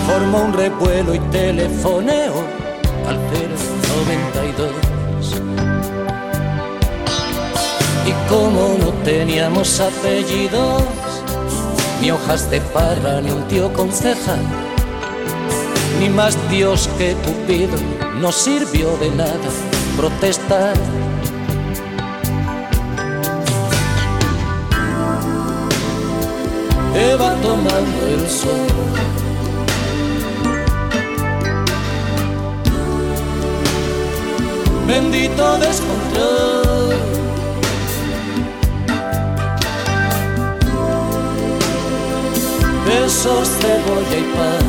Formó un revuelo y telefoneó al 092. Y como no teníamos apellidos, ni hojas de parra, ni un tío concejal, ni más Dios que Cupido, no sirvió de nada protestar. Eva tomando el sol. Bendito descontrol. besos, cebolla y pan.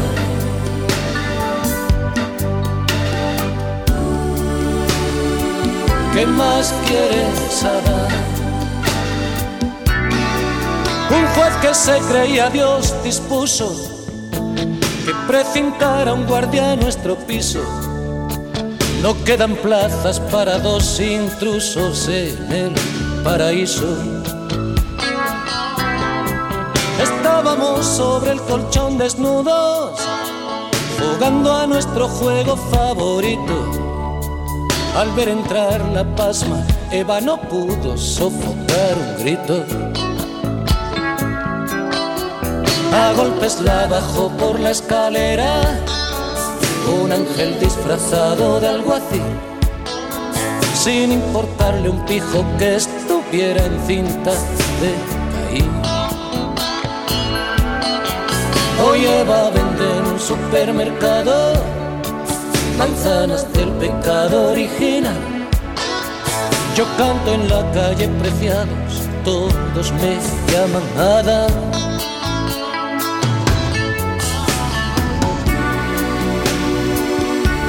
¿Qué más quieres Adán? Un juez que se creía Dios dispuso que precintara un guardia a nuestro piso. No quedan plazas para dos intrusos en el paraíso. Estábamos sobre el colchón desnudos, jugando a nuestro juego favorito. Al ver entrar la pasma, Eva no pudo sofocar un grito. A golpes la bajó por la escalera, un ángel disfrazado de alguacil, sin importarle un pijo que estuviera en cinta de Caín. Hoy Eva vende en un supermercado manzanas del pecado original. Yo canto en la calle preciados, todos me llaman Adán.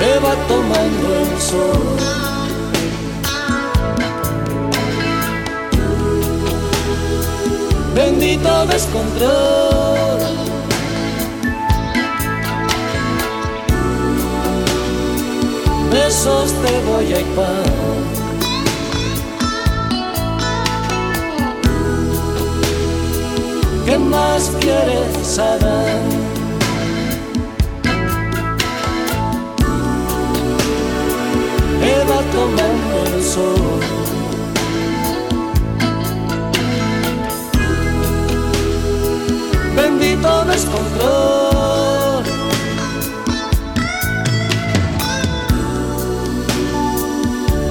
me va tomando el sol. Bendito descontrol. Besos de Boyaipá. ¿Qué más quieres, Adán? Me va tomando el sol. Bendito descontrol.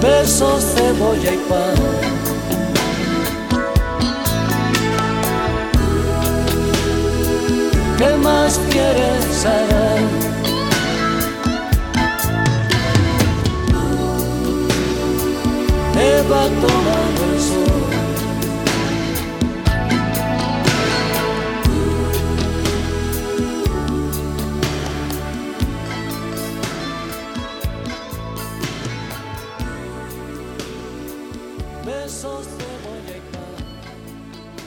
Besos, cebolla y pan. ¿Qué más quieres saber? va tomando el sol.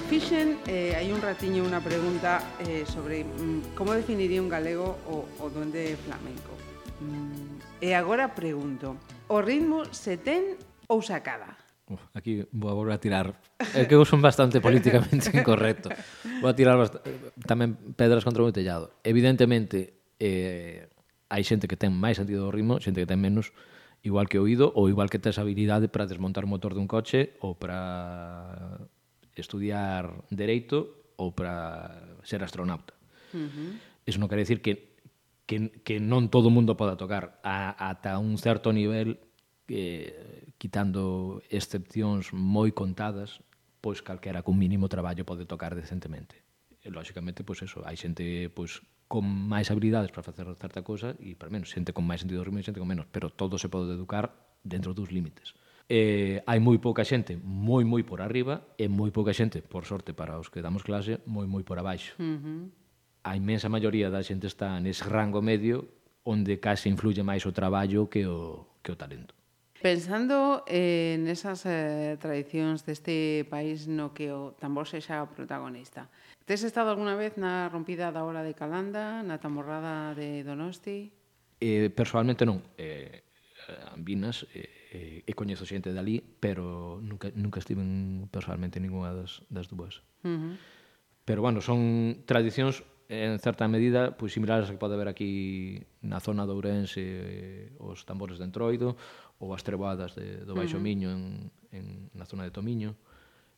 Fixen eh, hai un ratiño unha pregunta eh, sobre mm, como definiría un galego o, o duende flamenco. Mm, e agora pregunto, o ritmo se ten ou sacada? Uf, aquí vou a tirar. É que eu son bastante políticamente incorrecto. Vou a tirar bast... tamén pedras contra o meu tellado. Evidentemente, eh, hai xente que ten máis sentido do ritmo, xente que ten menos, igual que oído, ou igual que tes habilidade para desmontar o motor dun coche, ou para estudiar dereito, ou para ser astronauta. Uh -huh. Eso non quere dicir que, que, que non todo o mundo poda tocar. A, ata un certo nivel... Eh, quitando excepcións moi contadas, pois calquera con mínimo traballo pode tocar decentemente. E, lógicamente, pois eso, hai xente pois, con máis habilidades para facer certa cosa e para menos, xente con máis sentido do ritmo e xente con menos, pero todo se pode educar dentro dos límites. Eh, hai moi pouca xente moi moi por arriba e moi pouca xente, por sorte para os que damos clase, moi moi por abaixo. Uh -huh. A imensa maioría da xente está nese rango medio onde case influye máis o traballo que o, que o talento. Pensando eh, nesas eh, tradicións deste país no que o tambor sexa protagonista, tes estado alguna vez na rompida da hora de Calanda, na tamborrada de Donosti? Eh, personalmente non. Eh, Ambinas, eh, eh, e coñezo xente dali, pero nunca, nunca estiven personalmente ninguna das, das dúas. Uh -huh. Pero, bueno, son tradicións en certa medida pois, similares a que pode haber aquí na zona de Ourense eh, os tambores de entroido, ou as treboadas de, do Baixo uh -huh. Miño en, en, na zona de Tomiño,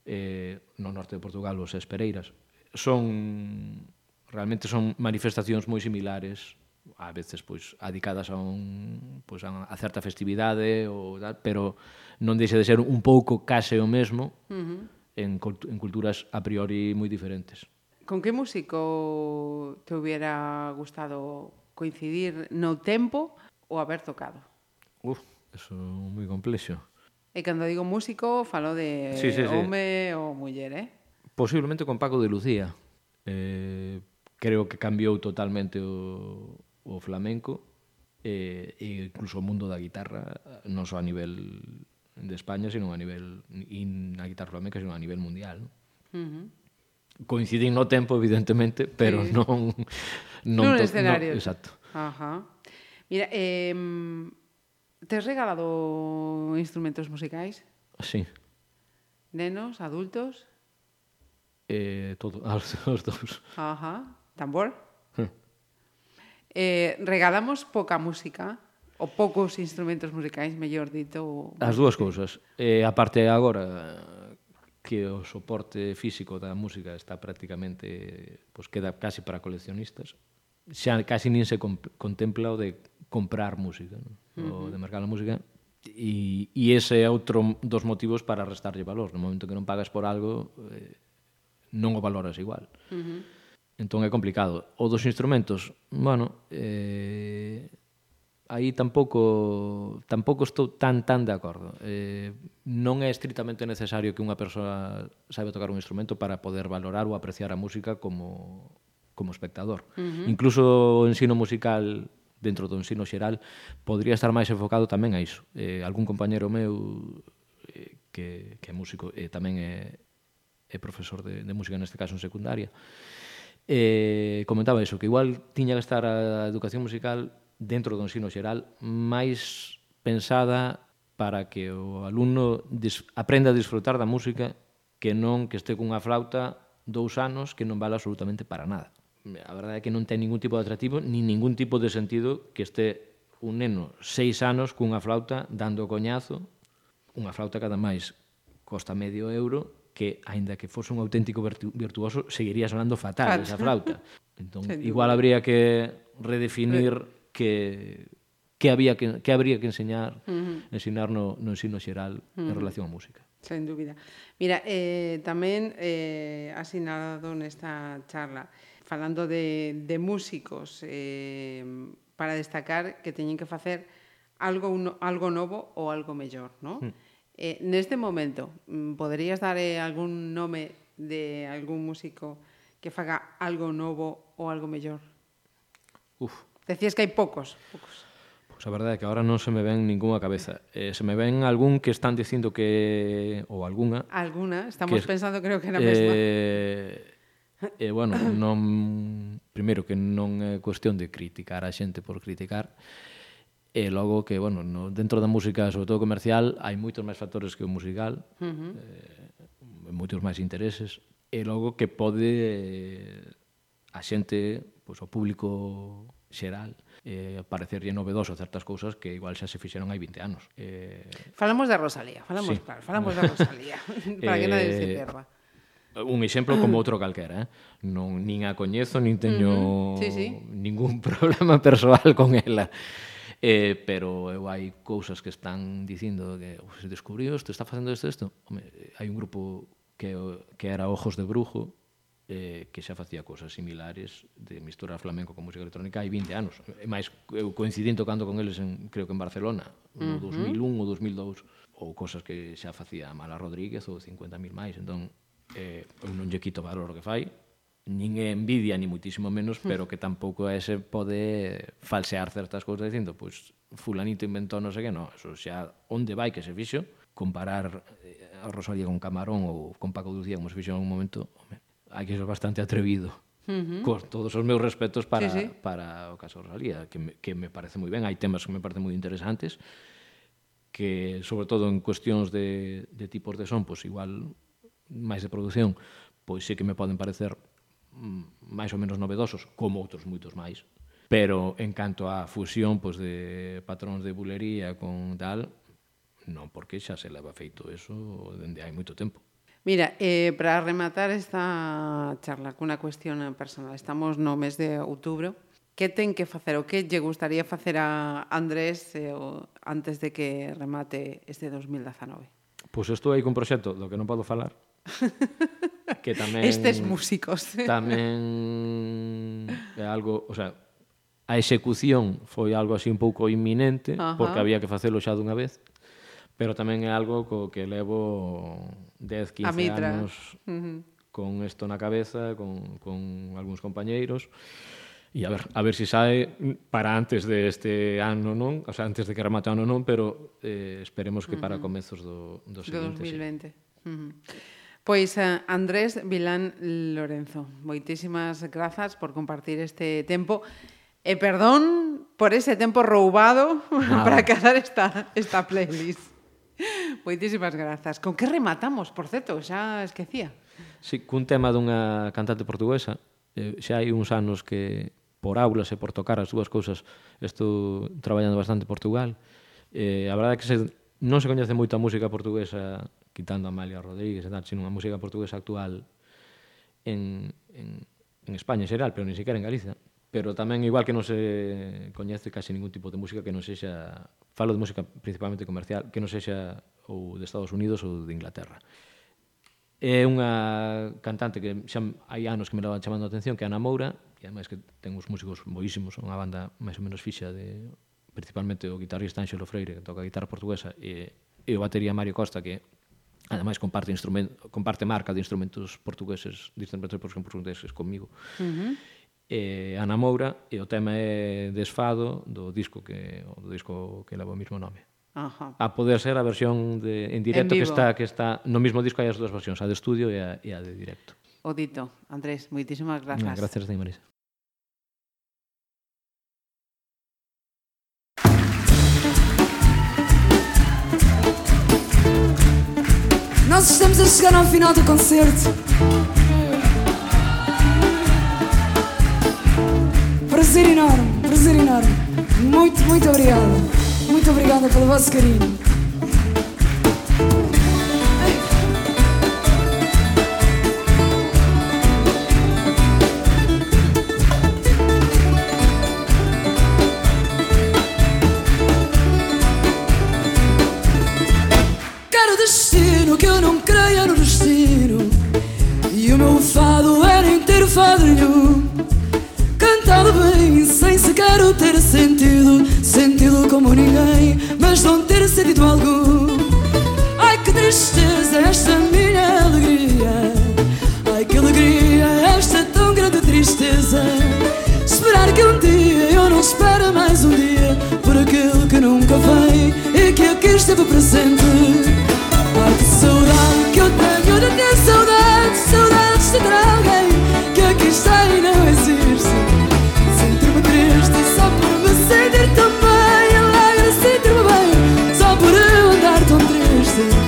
eh, no norte de Portugal, os Espereiras. Son realmente son manifestacións moi similares a veces pois adicadas a un pois a, a certa festividade ou tal, pero non deixa de ser un pouco case o mesmo uh -huh. en, en culturas a priori moi diferentes. Con que músico te hubiera gustado coincidir no tempo ou haber tocado? Uf, eso é moi complexo. E cando digo músico, falo de sí, sí, sí. home ou muller, eh? Posiblemente con Paco de Lucía. Eh, creo que cambiou totalmente o, o flamenco eh, e incluso o mundo da guitarra, non só a nivel de España, sino a nivel na guitarra flamenca, sino a nivel mundial. ¿no? Uh -huh coincidín no tempo, evidentemente, pero sí. non... Non, non escenario. No, exacto. Ajá. Mira, eh, Tes regalado instrumentos musicais? Sí. Nenos, adultos? Eh, todo, aos, aos dous. Ajá. Tambor? Hm. eh, regalamos pouca música? ou poucos instrumentos musicais, mellor dito. Ou... As dúas cousas. Eh, e a parte agora que o soporte físico da música está prácticamente, pois queda casi para coleccionistas, xa casi nin se contempla o de comprar música, non? Uh -huh. o de mercar a música, e, e ese é outro dos motivos para restarlle valor. No momento que non pagas por algo, eh, non o valoras igual. Uh -huh. Entón é complicado. O dos instrumentos, bueno, eh, aí tampouco tampouco estou tan tan de acordo. Eh, non é estritamente necesario que unha persoa saiba tocar un instrumento para poder valorar ou apreciar a música como como espectador. Uh -huh. Incluso o ensino musical dentro do ensino xeral podría estar máis enfocado tamén a iso. Eh, algún compañero meu eh, que, que é músico e eh, tamén é, é profesor de, de música, neste caso en secundaria, eh, comentaba iso, que igual tiña que estar a educación musical dentro do ensino xeral máis pensada para que o alumno dis, aprenda a disfrutar da música que non que este cunha flauta dous anos que non vale absolutamente para nada a verdade é que non ten ningún tipo de atractivo ni ningún tipo de sentido que este un neno seis anos cunha flauta dando coñazo unha flauta cada máis costa medio euro que, aínda que fose un auténtico virtuoso, seguiría sonando fatal esa flauta. Entón, igual habría que redefinir que que había que que habría que enseñar, uh -huh. ensinar no, no ensino xeral uh -huh. en relación á música. Sen dúbida. Mira, eh, tamén eh, asinalado nesta charla, eh, falando de, de músicos eh, para destacar que teñen que facer algo, un, algo novo ou algo mellor, non? Mm. Eh, neste momento, mm, poderías dar eh, algún nome de algún músico que faga algo novo ou algo mellor? Uf. Decías que hai poucos, poucos. Pois a verdade é que agora non se me ven ninguna cabeza. Eh, se me ven algún que están dicindo que... ou alguna... Alguna, estamos que, pensando creo que na mesma. Eh, E, bueno, non... Primeiro, que non é cuestión de criticar a xente por criticar, e logo que, bueno, no, dentro da música, sobre todo comercial, hai moitos máis factores que o musical, uh -huh. eh, moitos máis intereses, e logo que pode eh, a xente, pois, o público xeral, eh, parecerlle novedoso certas cousas que igual xa se fixeron hai 20 anos. Eh... Falamos da Rosalía, falamos, sí. claro, falamos da Rosalía, para que nadie se eh, perda. Eh, un exemplo como mm. outro calquera, eh? non nin a coñezo, nin teño uh -huh. sí, sí. ningún problema persoal con ela. Eh, pero eu hai cousas que están dicindo que se descubriu isto, está facendo isto, isto. Home, eh, hai un grupo que, que era Ojos de Brujo, eh, que xa facía cousas similares de misturar flamenco con música electrónica hai 20 anos. E máis, eu coincidín tocando con eles, en, creo que en Barcelona, no uh -huh. 2001 ou 2002, ou cousas que xa facía Mala Rodríguez ou 50.000 máis. Entón, eh, eu non lle quito valor o que fai, nin é envidia, ni muitísimo menos, pero que tampouco é ese pode falsear certas cousas dicindo, pois, fulanito inventou non sei que, non, eso xa onde vai que se fixo, comparar eh, a Rosalía con Camarón ou con Paco Lucía como se fixo en algún momento, home, hai que ser bastante atrevido. Uh -huh. con todos os meus respetos para, sí, sí. para o caso Rosalía, que me, que me parece moi ben, hai temas que me parecen moi interesantes, que sobre todo en cuestións de, de tipos de son, pois igual máis de produción, pois sí que me poden parecer mm, máis ou menos novedosos, como outros moitos máis. Pero en canto á fusión pois, de patróns de bulería con tal, non porque xa se leva feito eso dende hai moito tempo. Mira, eh, para rematar esta charla cunha cuestión personal, estamos no mes de outubro, que ten que facer o que lle gustaría facer a Andrés eh, o, antes de que remate este 2019? Pois pues estou aí cun proxecto do que non podo falar, que tamén Estes músicos. tamén é algo, o sea, a execución foi algo así un pouco inminente Ajá. porque había que facelo xa dunha vez, pero tamén é algo co que levo 10, 15 anos uh -huh. con isto na cabeza, con con algúns compañeiros. E a ver, a ver se si sae para antes de este ano, non? O sea, antes de que remate o ano, non? Pero eh, esperemos que para comezos do, do, do seguinte, 2020. Sí. Uh -huh. Pois eh, Andrés Vilán Lorenzo, moitísimas grazas por compartir este tempo. E perdón por ese tempo roubado Nada. para cadar esta, esta playlist. moitísimas grazas. Con que rematamos, por certo, xa esquecía. Sí, cun tema dunha cantante portuguesa. Eh, xa hai uns anos que por aulas e por tocar as dúas cousas estou traballando bastante en Portugal. Eh, a verdade é que se, non se coñece moito a música portuguesa quitando a Amalia Rodríguez e tal, sino unha música portuguesa actual en, en, en España en xeral, pero ni siquiera en Galicia. Pero tamén, igual que non se coñece casi ningún tipo de música que non sexa, falo de música principalmente comercial, que non sexa ou de Estados Unidos ou de Inglaterra. É unha cantante que xa hai anos que me leva chamando a atención, que é Ana Moura, e ademais que ten uns músicos boísimos, unha banda máis ou menos fixa de principalmente o guitarrista Ángelo Freire, que toca a guitarra portuguesa, e, e o batería Mario Costa, que Ademais, comparte, instrumento, comparte marca de instrumentos portugueses, de instrumentos portugueses comigo. Uh -huh. E Ana Moura, e o tema é Desfado, do disco que, do disco que leva o mismo nome. Ajá. a poder ser a versión de, en directo en vivo. que está que está no mismo disco hai as dúas versións, a de estudio e a, e a de directo. O dito, Andrés, moitísimas grazas. No, gracias a ti, Marisa. Nós estamos a chegar ao final do concerto. Prazer enorme, prazer enorme. Muito, muito obrigada. Muito obrigada pelo vosso carinho. Que eu não creia no destino. E o meu fado era inteiro fado nenhum. Cantado bem, sem sequer o ter sentido. Sentido como ninguém, mas não ter sentido algum. Ai que tristeza esta minha alegria. Ai que alegria esta tão grande tristeza. Esperar que um dia eu não espere mais um dia por aquele que nunca vem e que aqui esteve presente. Que saudade que eu tenho de ter saudade, saudades de ter alguém que aqui está e não existe. Sinto-me triste só por me sentir tão bem, alegre, sentir-me bem, só por eu andar tão triste.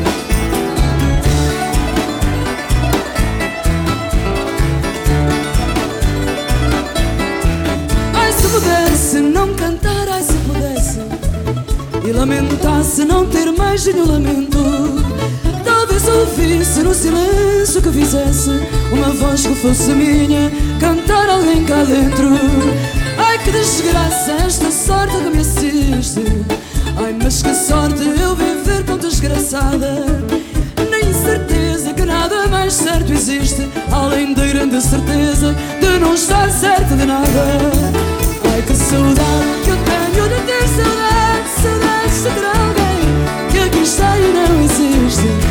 Pudesse não cantar, ai se pudesse E lamentasse não ter mais nenhum lamento Talvez ouvisse no silêncio que fizesse Uma voz que fosse minha Cantar alguém cá dentro. Ai que desgraça esta sorte que me assiste. Ai mas que sorte eu viver tão desgraçada. Nem certeza que nada mais certo existe Além da grande certeza de não estar certo de nada. Ai que saudade que eu tenho de ter saudade Saudades de ter alguém que aqui está e não existe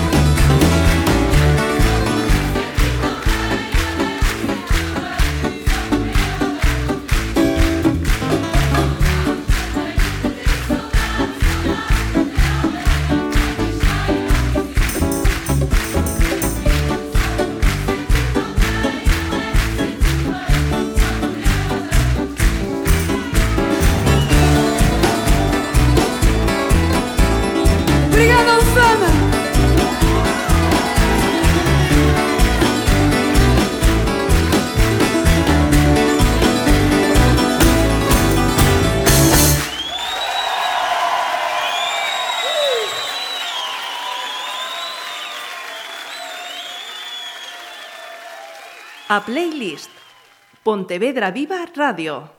Playlist Pontevedra Viva Radio.